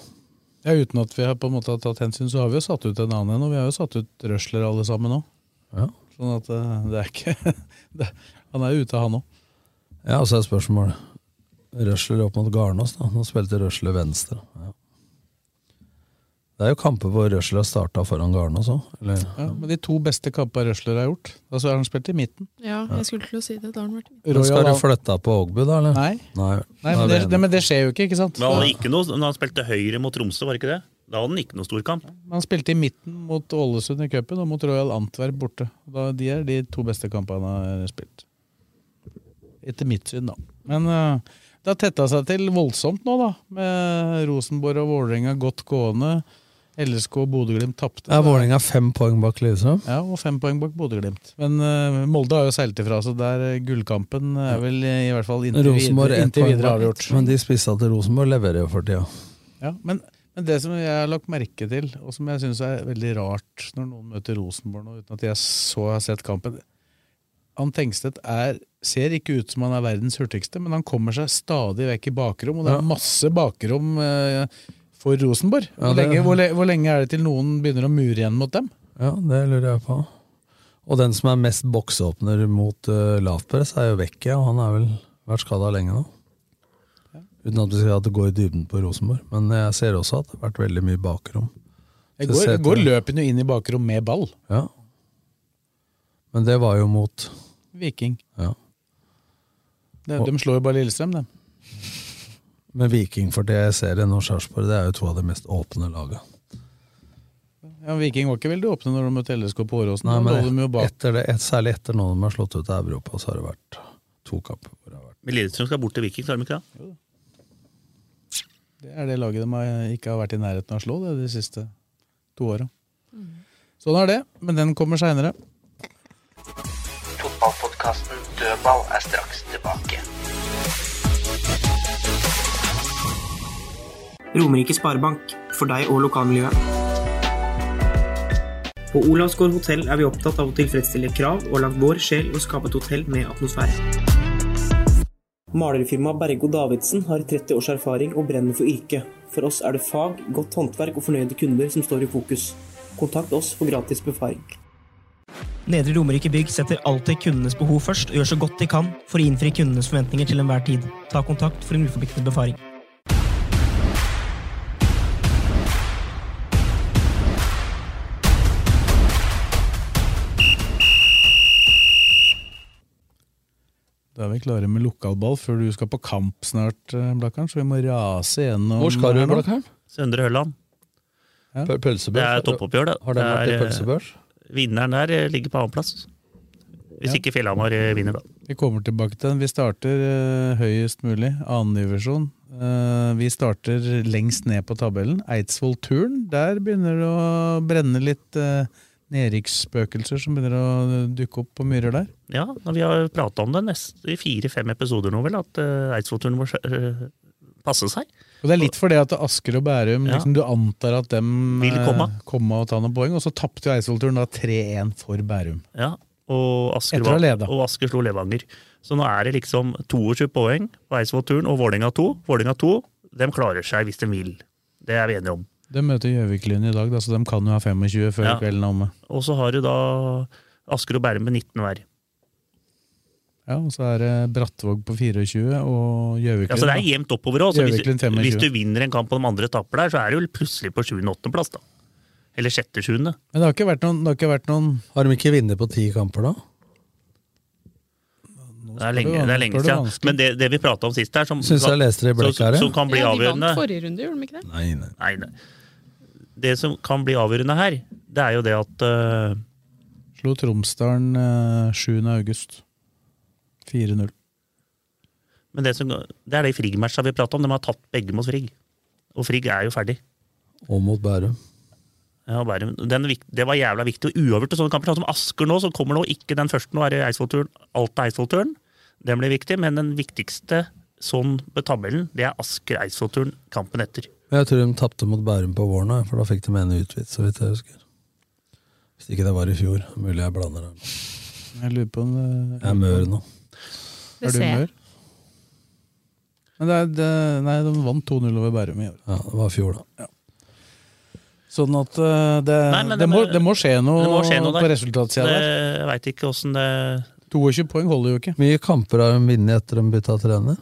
Ja, Uten at vi har på en måte tatt hensyn, så har vi jo satt ut en annen en, og vi har jo satt ut Røsler alle sammen nå. Ja. Sånn at eh, det er ikke [laughs] det, Han er jo ute, han òg. Ja, og så er spørsmålet Røsler opp mot Garnås. da. Nå spilte Røsler venstre. Ja. Det er jo kamper hvor Røsler har starta foran Garnås òg. Ja, men de to beste kampene Røsler har gjort, altså har han spilt i midten. Ja, jeg skulle til å si det. Da har han vært Men skal du flytte på Ågbu, da? eller? Nei. Nei, Nei, men det, det, men det skjer jo ikke, ikke sant? Men han hadde ikke noe, når han spilte høyre mot Tromsø, var det ikke det? Da hadde han ikke noe stor kamp. Han spilte i midten mot Ålesund i cupen og mot Royal Antwerp borte. Da, de er de to beste kampene han har spilt. Etter mitt syn, da. Men eh, det har tetta seg til voldsomt nå, da. Med Rosenborg og Vålerenga godt gående. LSK og Bodø-Glimt tapte. Er Vålerenga fem poeng bak liksom? Ja, og fem poeng bak Bodø-Glimt. Men uh, Molde har jo seilt ifra, så der eh, gullkampen er vel i hvert fall inntil Rosenborg videre, inntil videre avgjort. Men de spissa til Rosenborg leverer jo for tida. Ja, men, men det som jeg har lagt merke til, og som jeg syns er veldig rart når noen møter Rosenborg nå, uten at jeg så har sett kampen Han Tengstedt er, ser ikke ut som han er verdens hurtigste, men han kommer seg stadig vekk i bakrom, og det er masse bakrom eh, for Rosenborg. Ja, Hvor, det- lenge, hvor, hvor lenge er det til noen begynner å mure igjen mot dem? Ja, det lurer jeg på. Og den som er mest boksåpner mot uh, lavpress, er jo Vecchia, og han har vel vært skada lenge nå. Uten at vi skal at det går i dybden på Rosenborg. Men jeg ser også at det har vært veldig mye bakrom. Jeg går, jeg går jo inn i bakrom med ball. Ja. Men det var jo mot Viking. Ja. De, Og- de slår jo bare Lillestrøm, dem. [laughs] Men Viking for det jeg ser i Sarpsborg, det er jo to av de mest åpne laga. Ja, Viking var ikke veldig åpne når de møtte LSK på Åråsen. Nei, men lå de jo bak. etter det, et, særlig etter nå de har slått ut av Europa, så har det vært to kamper. hvor det har vært Men Lillestrøm skal bort til Viking, skal de ikke det? Det er det laget de har, ikke har vært i nærheten av å slå det de siste to åra. Sånn er det, men den kommer seinere. Fotballpodkasten Dødball er straks tilbake. Romerike Sparebank, for deg og lokalmiljøet. På Olavsgård hotell er vi opptatt av å tilfredsstille krav og lagt vår sjel i å skape et hotell med atmosfære. Malerfirmaet Bergo Davidsen har 30 års erfaring og brenner for yrket. For oss er det fag, godt håndverk og fornøyde kunder som står i fokus. Kontakt oss for gratis befaring. Nedre Romerike Bygg setter alltid kundenes behov først og gjør så godt de kan for å innfri kundenes forventninger til enhver tid. Ta kontakt for en uforpliktende befaring. Da er vi klare med lokalball før du skal på kamp snart, eh, Blakkaren, så vi må rase gjennom Hvor skal du, her. Blakkaren? Søndre Hølland. Ja. Pølsebørs? Det er toppoppgjør, det. Har den Det vært i eh, pølsebørs? Vinneren der eh, ligger på annenplass. Hvis Ja. ikke Fjellhamar eh, vinner, da. Vi kommer tilbake til den. Vi starter eh, høyest mulig, annendivisjon. Uh, vi starter lengst ned på tabellen. Eidsvoll Turn. Der begynner det å brenne litt uh, nedrykksspøkelser som begynner å dukke opp på myrer der. Ja, vi har prata om det neste, i fire-fem episoder nå, vel, at uh, Eidsvollturen må uh, passe seg. Og Det er litt fordi at Asker og Bærum Ja. liksom, Du antar at dem Vil komme. eh, komme og ta noen poeng, og så tapte Eidsvoll-turen da 3-1 for Bærum. Ja, og Asker, var- og Asker slo Levanger. Så nå er det liksom 22 poeng på Eidsvoll-turen og Vålerenga 2. Vålerenga 2 de klarer seg hvis de vil. Det er vi enige om. De møter Gjøvik-Lyn i dag, da, så de kan jo ha 25 før Ja. kvelden er omme. Og så har du da Asker og Bærum med 19 hver. Ja, og så er det Brattvåg på 24 og Gjøvik-Lyn. Ja, så det er jevnt oppover òg. Hvis, 25. hvis du vinner en kamp og de andre taper der, så er du vel plutselig på 7.-8.-plass, da. Eller 6.-7. Men det har ikke vært noen, har ikke vært noen Har de ikke vunnet på ti kamper, da? Det er lenge, det er lenge siden. Men det, det vi prata om sist her, som, jeg leste det i som, her, ja. som kan bli Ja, de avgjørende vant forrige runde, gjorde de ikke det? Nei, nei. Nei, nei. Det som kan bli avgjørende her, det er jo det at uh... Slo Tromsdalen uh, 7. august. 4-0. Men det, som, det er de Frigg-matcha vi prata om. De har tatt begge mot Frigg. Og Frigg er jo ferdig. Og mot Bærum. Ja, Bærum. Den, det var jævla viktig. Og uavgjort til sånne kamper, sånn som Asker nå, som kommer nå, ikke den første, nå er det Eidsvollturen, Alta-Eidsvollturen. Den blir viktig, men den viktigste sånn på tabellen, det er Asker-Eidsvollturen kampen etter. Jeg tror de tapte mot Bærum på våren, for da fikk de en utvist, så vidt jeg husker. Hvis ikke det var i fjor. Mulig jeg blander det. Jeg lurer på om det Jeg er mør nå. Er du mør? Men det er, det, nei, de vant 2-0 over Bærum i år. Ja, det var i fjor, da. Sånn at eh, det, Nei, det, det må, det må skje noe, det må skje noe på resultatsida der. jeg veit ikke åssen det 22 poeng holder jo ikke. Mye kamper har de vunnet etter de bytta trener.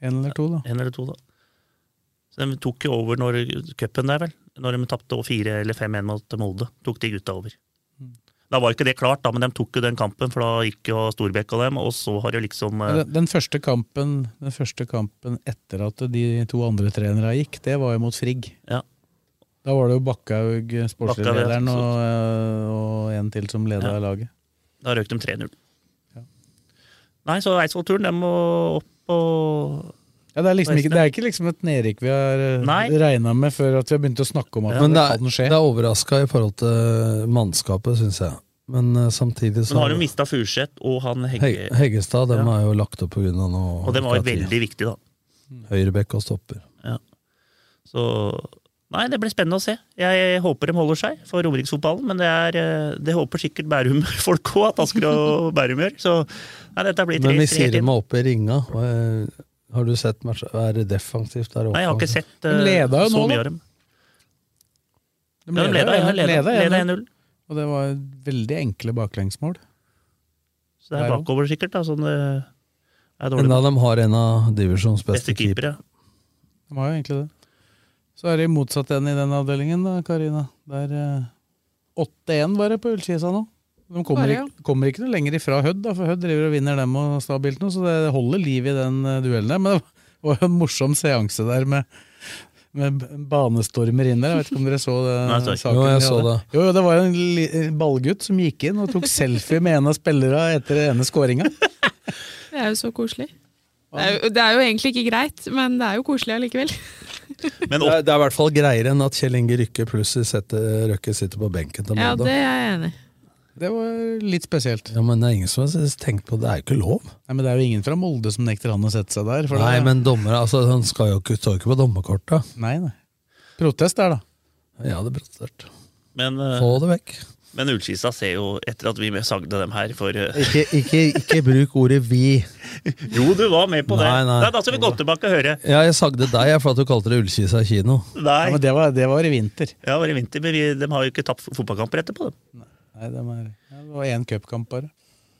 Én eller to, da. En eller to, da. Så de tok jo over når cupen der, vel. Når de tapte 4 eller fem-en mot Molde. Tok de gutta over. Da var ikke det klart, da, men de tok jo den kampen, for da gikk jo Storbekk og dem, og så har det liksom eh, Den, den, første kampen, den første kampen etter at de to andre trenerne gikk, det var jo mot Frigg. Ja. Da var det jo Bakkhaug, sportslig lederen, og, eh, og en til som leda Ja. laget. Da røk de 3-0. Nei, så Eidsvoll-turen, den må opp og Ja, det, er liksom ikke, det er ikke liksom et nedrykk vi har Nei. regna med før at vi har begynt å snakke om at Men det, er, kan skje. det er overraska i forhold til mannskapet, syns jeg. Men uh, samtidig så Men har de mista Furseth og han Hegge, Heggestad dem Ja. er jo lagt opp pga. noe og dem var jo veldig viktig, da. Høyrebekk og stopper. Så Nei, det blir spennende å se. Jeg håper de holder seg for Romeriksfotballen, men det, er, eh, det håper sikkert Bærum-folk [laughs] òg, at Asker og Bærum gjør. Så nei, dette blir tre Men vi sier de inn. må opp i ringa. og, eh, Har du sett match? Er det defensivt der oppe? Nei, jeg har ikke sett uh, eh, leda jo så mye av dem. De Ja, de leda, ja, leda, leda leda 1-0. 1-0. Og det var veldig enkle baklengsmål. Så det er bakover, sikkert. da, sånn det er dårlig. Enda de har en av divisjons beste Beste keepere. De har jo egentlig det. Så er det motsatt igjen i den avdelingen, da, Karina. Der er 8-1 bare på Ullkisa nå. De kommer, Bare, ja. ikke, kommer ikke noe lenger ifra Hødd, for Hødd driver og vinner dem og stabilt nå, så det holder liv i den eh, duellen der. Men det var en morsom seanse der med, med banestormer inn der. Jeg vet ikke om dere så det, Nei, saken? Jo, jeg så det. Jo, jo, det var jo en ballgutt som gikk inn og tok selfie med en av spillerne etter den ene skåringa. [laughs] Det er jo så koselig. Det er, jo, det er jo egentlig ikke greit, men det er jo koselig allikevel. [laughs] Men Det er, det er i hvert fall greiere enn at Kjell Inge Rykke plutselig setter, Røkke sitter på benken til Ja, det er jeg enig i. Det var litt spesielt. Ja, men det er ingen som har tenkt på det. Det er jo ikke lov. Nei, men Det er jo ingen fra Molde som nekter han å sette seg der. for Nei, det- men dommere, altså, han skal jo ikke, står jo ikke på dommerkortet. Nei, nei. Protest der, da. Ja, det er protestert. Men, uh, Få det vekk. men Ullskisa ser jo, etter at vi sagde dem her for uh... [laughs] Ikke, ikke, ikke bruk ordet 'vi'. [laughs] Jo, du var med på det! Nei, nei. Nei, da skal vi gå tilbake og høre. Ja, jeg sagde deg for at du kalte det Ullskisa kino. Nei, Ja, men det var, det var i vinter. ja, det var i vinter, men vi, de har jo ikke tapt fotballkamper etterpå. Dem. Nei, det var, ja, det var én cupkamp bare.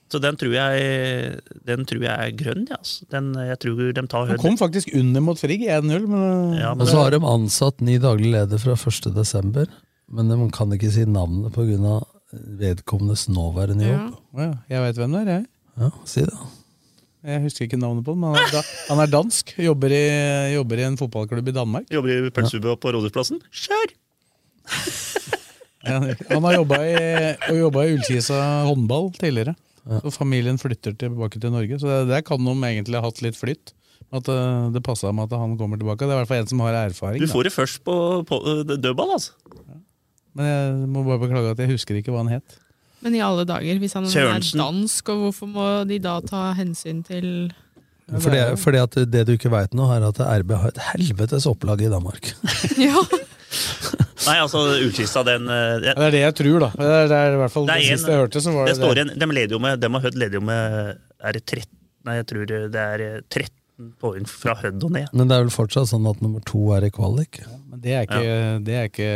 Så den tror jeg Den tror jeg er grønn, ja, altså. Den, jeg tror de tar høyde. høyde. kom faktisk under mot Frigg, 1-0, men Ja, men Og så har de ansatt ny daglig leder fra 1. desember, men de kan ikke si navnet pga. vedkommendes nåværende jobb. Ja, jeg veit hvem det er, jeg. Ja, si det. Jeg husker ikke navnet på den, men han er, han er dansk. Jobber i, jobber i en fotballklubb i Danmark. Jobber i pølsebua på Rådhusplassen. Kjør! Han, har jobba i, og i Ullkisa håndball tidligere. Så familien flytter tilbake til Norge. Så der kan de egentlig ha hatt litt flytt. At eh, det passa med at han kommer tilbake. Det er i hvert fall en som har erfaring. Du får det først på, på eh, dødball, altså. Men jeg må bare beklage at jeg husker ikke hva han het. Men i alle dager, hvis han Sørensen. er dansk, og hvorfor må de da ta hensyn til Fordi, fordi at det du ikke veit nå, er at RB har et helvetes opplag i Danmark. [laughs] Ja, [laughs] Nei, altså, Ullkista, den eh, Ja, Det er det jeg tror, da. Det er, det er i hvert fall Det det, en- siste jeg hørte. som var Det det, står igjen, de leder jo med, de har Hødd leder jo med Er det 13 Nei, jeg tror det er eh, 13 poeng fra Hødd og ned. Men det er vel fortsatt sånn at nummer to er i kvalik? Men det er ikke, det er ikke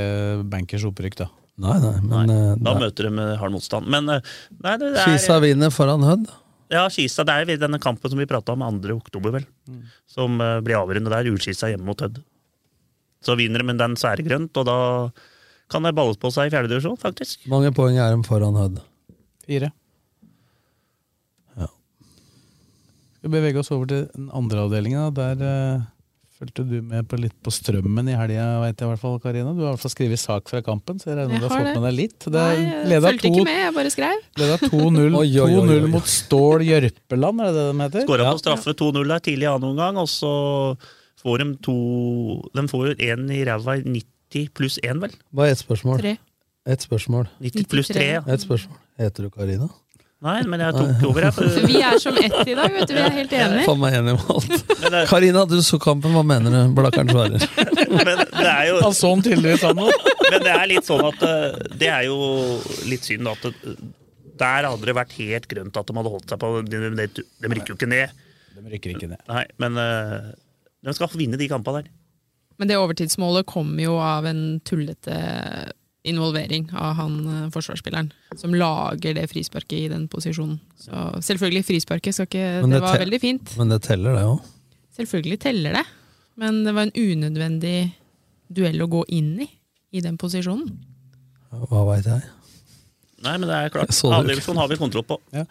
bankers opprykk, da. Nei, nei, men Nei, eh, Da nei. møter de med hard motstand. Men eh, nei, det er Kisa vinner foran Hødd. Ja, Kisa, det er denne kampen som vi prata om 2. oktober, vel. Som eh, blir avgjørende der. Ullkisa hjemme mot Hødd. Så vinner de med den særgrønt, og da kan det balles på seg i fjerdedivisjon, faktisk. Mange poeng er de foran Hødd. Fire. Ja. Skal vi bevege oss over til den andre avdelingen. da. Der uh, fulgte du med på litt på strømmen i helga, vet jeg i hvert fall, Karina. Du har i hvert fall skrevet sak fra kampen, så jeg regner med du har fått det. med deg litt. Det Nei, er jeg leda fulgte ikke med, jeg bare skrev. leda [laughs] 2-0 Oi, oi, oi, oi. 2-0 mot Stål Jørpeland, er det det de heter? Skåra Ja. på straffe 2-0 der tidlig i annen omgang, og så får de to De får jo én i ræva i 90 pluss én, vel? Bare ett spørsmål. Tre. Ett spørsmål. 90 pluss 3, ja. Et spørsmål. Heter du Karina? Nei, men jeg tok over, her. [laughs] For... vi er som ett i dag, vet du. Vi er helt enige. Faen meg enig med alt. [laughs] Karina, du så kampen, hva mener du? Blakkeren svarer. [laughs] men det er jo Han så den tydeligvis han òg. Men det er litt sånn at eh, Det er jo litt synd at det, der hadde det vært helt grønt at de hadde holdt seg på De, de, de rykker jo ikke ned. De rykker ikke ned. Nei, men eh, de skal vinne de kampene der. Men det overtidsmålet kommer jo av en tullete involvering av han eh, forsvarsspilleren, som lager det frisparket i den posisjonen. Så selvfølgelig, frisparket skal ikke Det det var veldig fint. Men det teller, det òg. Selvfølgelig teller det, men det var en unødvendig duell å gå inn i, i den posisjonen. Hva veit jeg. Nei, men det er klart. Avdivisjon har vi kontroll på. Ja.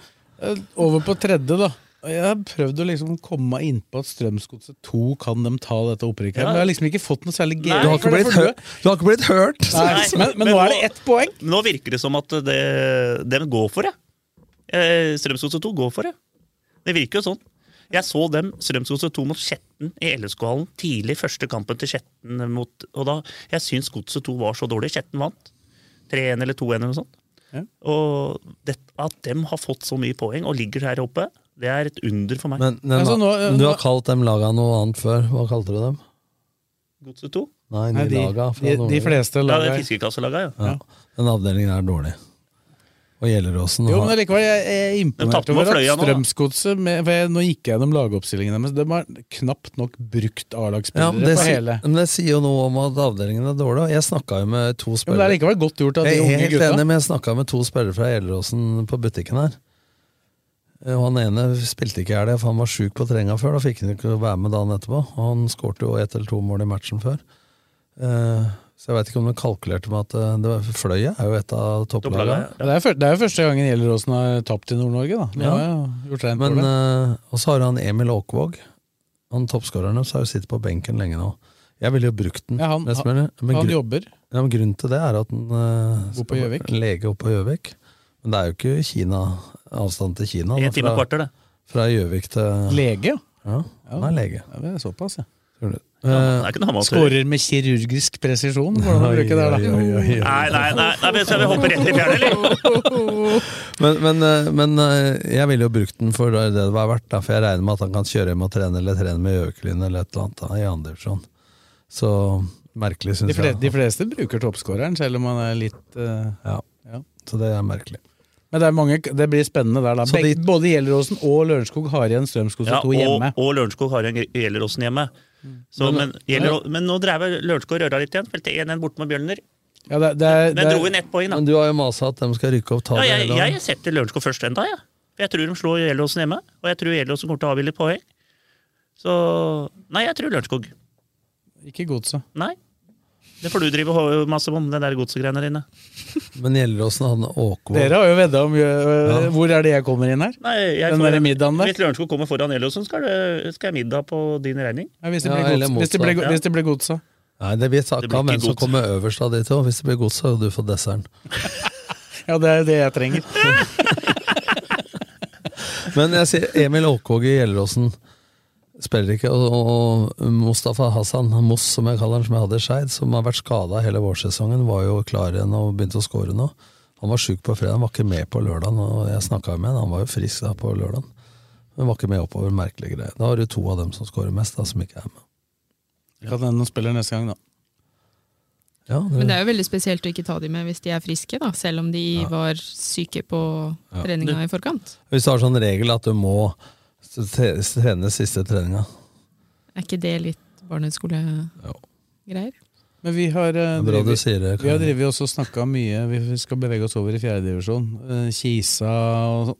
Over på tredje, da. Jeg har prøvd å liksom komme meg innpå at Strømsgodset 2 kan de ta dette opprykket. her, Ja. Men jeg har liksom ikke fått noe særlig gøy. Du har ikke blitt, hørt, du har ikke blitt hørt! Nei, men, men nå er det ett poeng! Nå virker det som at det, de går for det. Eh, Strømsgodset 2 går for det. Det virker jo sånn. Jeg så dem Strømsgodset 2 mot Skjetten i LSK-hallen tidlig første kampen til Skjetten. Mot, og da, jeg syns Godset 2 var så dårlig. Skjetten vant. 3-1 eller 2-1 eller noe sånt. Ja. Og det, at dem har fått så mye poeng og ligger her oppe, det er et under for meg. Men, men Altså, nå- du har kalt dem laga noe annet før. Hva kalte du dem? Godset 2? Nei, de, Nei, de, laga de, de fleste laga. Ja, det er laga fiskekasselaga, ja. Ja. Den avdelingen er dårlig. Og Gjelleråsen Jo, men likevel, jeg er imponert over at. Strømsgodset Nå gikk jeg gjennom lagoppstillingen deres. De har knapt nok brukt ja, A-lagsspillere ja, på hele. men det sier jo noe om at avdelingen er dårlig. Jeg snakka jo med to Ja, men det er spillere likevel godt gjort av de Jeg er helt gutta. enig, men jeg snakka med to spillere fra Gjelleråsen på butikken her. Eh, Og Han ene spilte ikke i helga, for han var sjuk på treninga før. Da fikk han ikke være med dagen etterpå. Og han skårte jo ett eller to mål i matchen før. Eh, Så jeg veit ikke om de kalkulerte med at eh, det var, Fløya er jo et av topplagene. Ja, det, er fyr- det er jo første gangen Gjelleråsen har tapt i Nord-Norge. da. De Ja. har gjort Men for det. Og så har han Emil Åkvåg. Han toppskåreren deres har jo sittet på benken lenge nå. Jeg ville jo brukt den. Ja, han- han, men, Han jobber. ja, men grunnen til det er at han uh, Bor på Gjøvik. lege oppe på Gjøvik. Men det er jo ikke Kina, avstand til Kina. En time og kvarter, det. Fra Gjøvik til Lege, ja. Ja, han er lege. Ja, det er såpass, ja. Tror du. Ja, er. Skårer med kirurgisk presisjon. Hvordan man bruker det da. Nei, nei, nei, skal vi hoppe rett i fjæra, eller? Men, men, eh, men eh, jeg ville jo brukt den for det det var verdt, da, for jeg regner med at han kan kjøre hjem og trene eller trene med Gjøviklyn eller et eller annet da, i andre divisjon. Så merkelig, syns jeg. de fleste bruker toppskåreren, selv om han er litt uh, Ja. ja. Så det er merkelig. Men det, er mange, det blir spennende der, da. Så Begge, de- både Gjelleråsen og Lørenskog har igjen Strømskog Ja, 2 og, hjemme. og Lørenskog har en Gjelleråsen hjemme. Så, men, Gjeller, men nå drev Lørenskog røra litt igjen. Spilte 1-1 borte med Bjørner. Ja, det, det, Men det, dro inn ett poeng, da. Men du har jo masa at de skal rykke opp, ta Ja, det jeg, hele jeg setter Lørenskog først enda, jeg. For Jeg tror de slår Gjelleråsen hjemme, og jeg tror Gjelleråsen kommer til å avgi litt poeng. Så Nei, jeg tror Lørenskog. ikke godset. Nei. Det får du drive masse om, det der godsegreiene dine. Men Gjelleråsen han Åkvåg Dere har jo vedda om øh, Ja. Hvor er det jeg kommer inn her? Nei, jeg Den får- der middagen der? Hvis Lørenskog kommer foran Gjelleråsen, skal, det- skal jeg middag på din regning. Ja, hvis, det Ja, blir eller gods, hvis, det blir, ja. hvis det blir godsa. Nei, det blir takka, hvem som kommer øverst av de to. Hvis det blir godsa, så har du fått desserten. [laughs] Ja, det er det jeg trenger. [laughs] Men jeg sier Emil Åkvåg i Gjelleråsen spiller ikke, og, og Mustafa Hassan, Moss som jeg kaller han, som jeg hadde i Skeid, som har vært skada hele vårsesongen, var jo klar igjen og begynte å skåre nå. Han var sjuk på fredag, han var ikke med på lørdagen, og jeg snakka med han, han var jo frisk da på lørdagen. Men var ikke med oppover, merkelige greier. Da har du to av dem som skårer mest, da, som ikke er med. Ja, den spiller neste gang, da. Ja, Men det er jo veldig spesielt å ikke ta de med hvis de er friske, da, selv om de var syke på Ja. treninga i forkant. Hvis du har sånn regel at du må trene siste treninga Er ikke det litt barneskole-greier? Men vi har, Det drivet- sier det, vi har også snakka mye Vi skal bevege oss over i fjerdedivisjon. Kisa og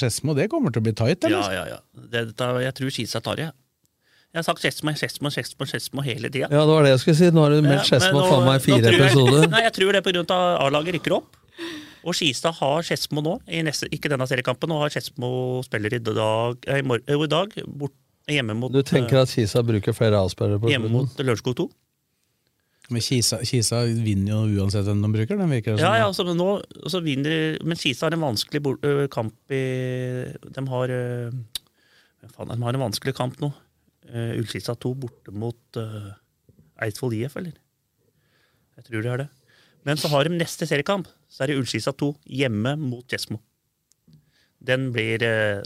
Skedsmo, det kommer til å bli tight, eller? ja, ja. Det, dette, jeg tror Kisa tar det. jeg. Har sagt Skedsmo, Skedsmo, Skedsmo, Skedsmo hele tida. Ja, det var det jeg skulle si. Nå har du meldt Ja, Skedsmo faen meg fire tror episoder. [laughs] Nei, jeg tror det er av at A-laget rykker opp. Og Skistad har Skedsmo nå, i neste, ikke denne seriekampen. Nå har Skedsmo spiller i dag, eh, i, mor- eh, i dag bort, hjemme mot, Du tenker at Kisa bruker flere avspillere på hjemme mot Lørenskog 2? Men Kisa, Kisa vinner jo uansett hvem de bruker. Den virker det Ja, ja, altså, men nå så vinner Men Kisa har en vanskelig kamp i De har faen, De har en vanskelig kamp nå. Uh, Ullskisa 2 borte mot uh, Eidsvoll IF, eller? Jeg tror de har det. Men så har de neste seriekamp. Så er det Ullskisa 2 hjemme mot Skedsmo. Den blir eh,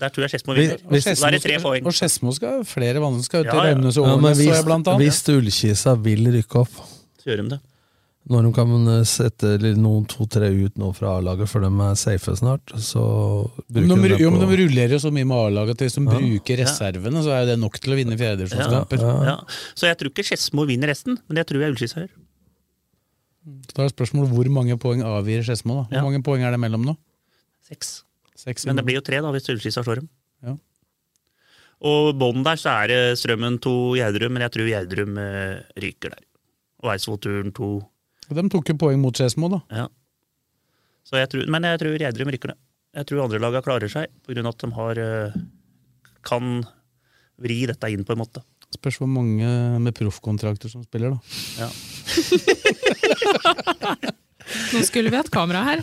Der tror jeg Skedsmo vinner. Hvis- Da er det tre poeng. Og Skedsmo skal flere vann skal ut Ja, i Raunes og Ja, Årnes, jeg blant annet. hvis Ullkisa vil rykke opp, Så gjør de det. når de kan eh, sette noen to-tre ut nå fra A-laget, for de er safe snart, så bruker de, de jo, på men de rullerer jo så mye med A-laget at hvis de Ja. bruker reservene, så er jo det nok til å vinne Ja, fjerdedivisjonskamper. ja. Så jeg tror ikke Skedsmo vinner resten, men det tror jeg Ullskisa gjør. Da er spørsmålet hvor mange poeng avgir Skedsmo. Hvor Ja. mange poeng er det mellom nå? Seks. Seks Men det blir jo tre da, hvis Ullskisa slår dem. Ja. Og bånn der så er det Strømmen to Gjerdrum, men jeg tror Gjerdrum eh, ryker der. Og Eidsvollturen to. Og De tok jo poeng mot Skedsmo, da. Ja. Så jeg tror, men jeg tror Gjerdrum ryker det. Jeg tror andre laga klarer seg, av at de har eh, kan vri dette inn på en måte. Spørs hvor mange med proffkontrakter som spiller, da. Ja. [laughs] Nå skulle vi hatt kamera her.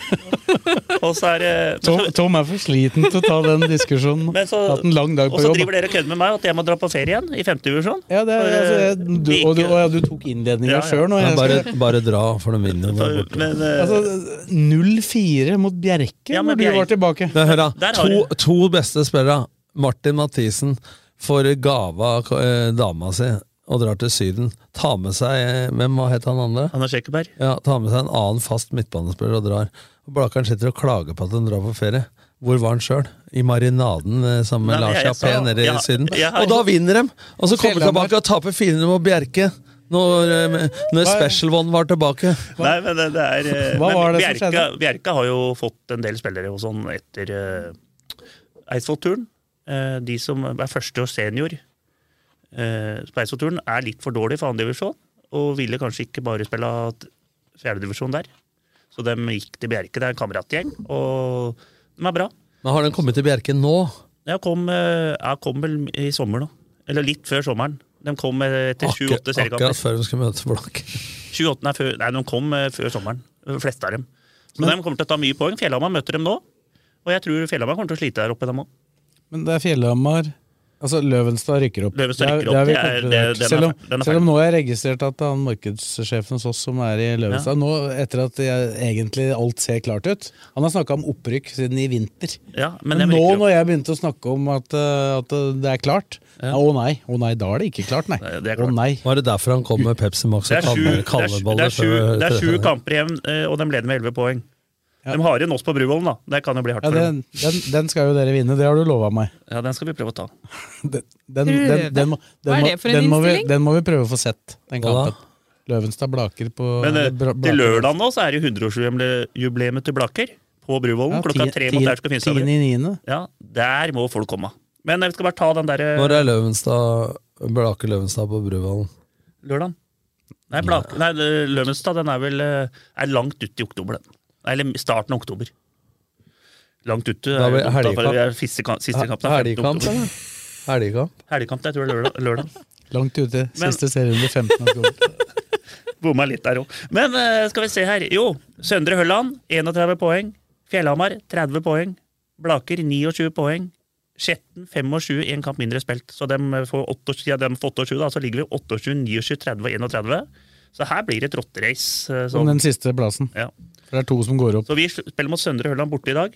[laughs] Og så er det Tom, Tom er for sliten til å ta den diskusjonen. Men så- Hatt en lang dag Og så driver dere og kødder med meg at jeg må dra på ferie igjen, i femte divisjon. Ja, det er, altså, jeg, du, og, du, og ja, du tok innledninga Ja, ja. sjøl nå. Jeg bare, bare dra, for de vinner eh, Altså, 0-4 mot Bjerke Ja, men når du Bjerke- var tilbake. Men hør da, to, to beste spillere. Martin Mathisen får gave av eh, dama si og drar til Syden. Ta med seg eh, Hvem hva het han andre? Anna Skjekkeberg. Ja, Ta med seg en annen fast midtbanespiller og drar. Og Blakeren sitter og klager på at han drar på ferie. Hvor var han sjøl? I marinaden eh, sammen med Nei, Lars Jappé nede i Syden. jeg har- Og da vinner de! Og så kommer de tilbake og taper 400 mot Bjerke. Når, eh, når Special One var tilbake. Nei, men det, det er Hva men var det som Bjerke, skjedde? Bjerke har jo fått en del spillere og sånn etter uh, Eidsvollturen. Eh, de som er første og senior eh, på er litt for dårlig for andredivisjon. Og ville kanskje ikke bare spille fjerdedivisjon der. Så de gikk til Bjerke. Det er en kameratgjeng, og de er bra. Men har den kommet til Bjerke nå? Jeg kom, eh, jeg kom vel i sommer nå. Eller litt før sommeren. De kom etter etter Akkur 28 akkurat før de skulle møte Blakk. 28 er før, nei, de kom eh, før sommeren. De fleste av dem. Så de kommer til å ta mye poeng. Fjellhamar møter dem nå. Og jeg tror Fjellhamar kommer til å slite der oppe, dem òg. Men det er Fjellhamar Altså, Løvenstad rykker opp. Løvenstad Det er- rykker det er opp, det er- det- den er selv, om, er selv om nå har jeg registrert at han markedssjefen hos oss som er i Løvenstad Nå, etter at jeg, egentlig alt ser klart ut Han har snakka om opprykk siden i vinter. Ja, men Men nå når jeg begynte å snakke om at, uh, at det er klart Ja. Å nei, å nei, da er det ikke klart, nei. Det er Å klart. nei. Var det derfor han kom med Pepsi Max og kalleballer? det er, sju- er er kamper igjen, eh, og de leder med 11 poeng. Ja. De har igjen oss på Bruvollen, da. Det kan jo bli hardt Ja, for dem. den, den, den skal jo dere vinne, det har du lova meg. Ja, Den skal vi prøve å ta. [laughs] Den, den, den, den, må, Hva er det for en den, må vi, innstilling? den må vi prøve å få sett, den kampen. Løvenstad Blaker på Men eh, eller til lørdag nå så er det 100-årsjubileet til Blaker på Bruvollen. Ja, klokka tre mot der skal finnes over. Ja, der må folk komme. Men jeg skal bare ta den derre Når er Løvenstad Blaker Løvenstad på Bruvollen? Lørdag. Nei, Blaker, nei, Løvenstad den er vel eh, er langt ut i oktober, den. Eller starten av oktober. Langt ute. Da blir det helgekamp. Siste, kamp- siste kampen er 15. Helgekamp, eller? Helgekamp? [laughs] Helgekamp, jeg tror det er lørdag. lørdag. [laughs] Langt ute. Siste serierunde 15. oktober. [laughs] Bomma litt der òg. Men eh, skal vi se her. Jo, Søndre Hølland 31 poeng. Fjellhamar 30 poeng. Blaker 29 poeng. Skjetten 25, én kamp mindre spilt. Så de får 28, ja, de får 28 da, så ligger vi 28, 29, 30 og 31. Så her blir det et rotterace. eh, Som sånn. den siste plassen. Ja. For det er to som går opp. Så vi spiller mot Søndre Hølland borte i dag.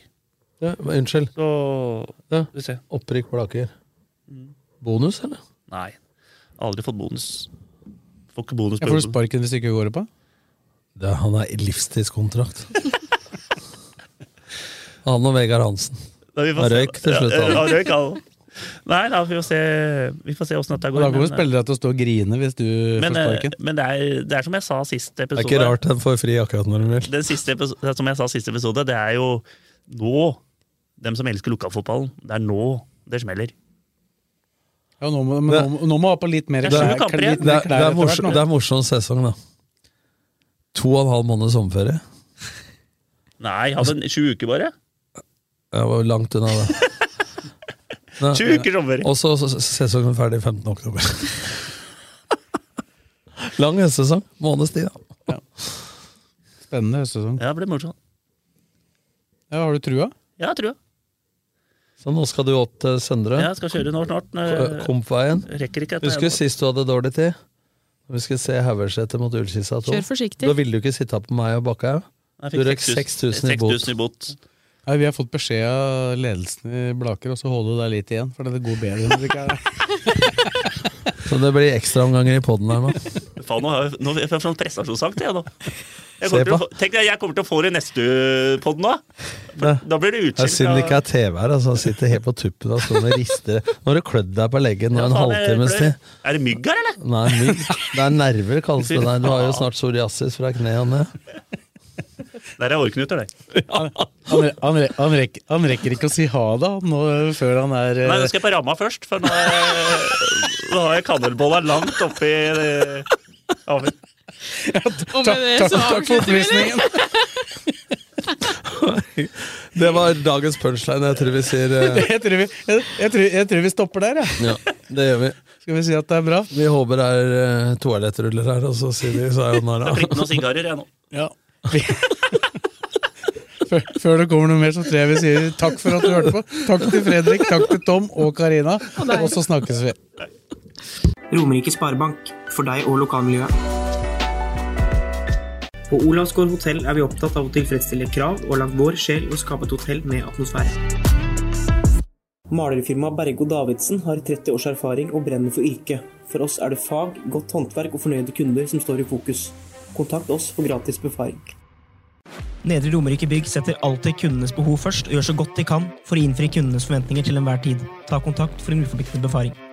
Ja, unnskyld. Så Ja. Vi ser. Opprykk Blaker. Bonus, eller? Nei. Aldri fått bonus. Får ikke bonus Jeg på får du sparken hvis ikke går opp. Det, han er i livstidskontrakt. [laughs] han og Vegard Hansen. Da vi får Han røyk til slutt, Ja, han. røyk, han. Nei, da, vi får se Vi får se åssen dette Og går. da kommer spillerne til å stå og grine hvis du Men, får eh, sparken. men det, er, det er som jeg sa sist Det er ikke rart den får fri akkurat når den vil. Den siste episode, som jeg sa siste episode, det er jo nå Dem som elsker lokalfotballen. Det er nå det smeller. Ja, nå må, men nå, nå må ha på litt mer Det er klær. Det mer er, det er, morsom, det er morsom sesong, da. To og en halv måned sommerferie. Nei, hadde en- sju uker bare. Jeg var langt unna det. [laughs] Sju uker sommer. Og så sesongen ferdig 15. oktober. Lang høstsesong. Måneds tid, da. Spennende høstsesong. Ja, det blir morsomt. Ja, har du trua? Ja, trua. Så nå skal du opp til Søndre. Jeg skal kjøre nå snart. Kompveien. Rekker ikke Husker du sist du hadde dårlig tid? Vi skal se Haugeseter mot Ullkisa 2. Kjør forsiktig. Da ville du ikke sitte på meg og Bakkhaug. Du røk 6000 i 6000 i bot. Nei, Vi har fått beskjed av ledelsen i Blaker, og så holder du deg litt igjen. For det går bedre når du ikke er der. [laughs] Så det blir ekstraomganger i poden her nå. Faen, nå har jeg, nå jeg får sånn prestasjonsakt, jeg nå. Jeg Se kommer, til å, tenk deg, jeg kommer til å få det i neste podd nå. Da blir det utskilt. synd det ikke er TV her. Altså, han sitter helt på tuppen og står og rister. Nå har du klødd deg på leggen nå Ja, en halvtimes tid. Er det mygg her, eller? Nei, mygg. Det er nerver, kalles det der. Du har jo snart psoriasis fra kneet og ned. Der er hårknuter, det. [laughs] Han, han, han, rekker, han rekker ikke å si ha det nå, før han er eh, Nei, nå skal jeg på ramma først, for nå, er, nå har jeg kanelbolla langt oppi det- Ja, takk, Takk, takk for oppvisningen. [laughs] det. var dagens punchline. Jeg tror vi sier uh... [laughs] Jeg tror vi, jeg, jeg, tror, jeg tror vi stopper der, jeg. Ja, det gjør vi. Skal vi si at det er bra? Vi håper det er uh, toalettruller her, og så sier vi sayonara. Jeg blitt noen sigarer, jeg nå. Ja. [laughs] Før, før det kommer noe mer, så tror jeg vi sier takk for at du hørte på. Takk til Fredrik, takk til Tom og Karina, og så snakkes vi. Romerike Sparebank, for deg og lokalmiljøet. På Olavsgård hotell er vi opptatt av å tilfredsstille krav og lagt vår sjel og skape et hotell med atmosfære. Malerfirmaet Bergo Davidsen har 30 års erfaring og brenner for yrket. For oss er det fag, godt håndverk og fornøyde kunder som står i fokus. Kontakt oss for gratis befaring. Nedre Romerike Bygg setter alltid kundenes behov først og gjør så godt de kan for å innfri kundenes forventninger til enhver tid. Ta kontakt for en uforpliktende befaring.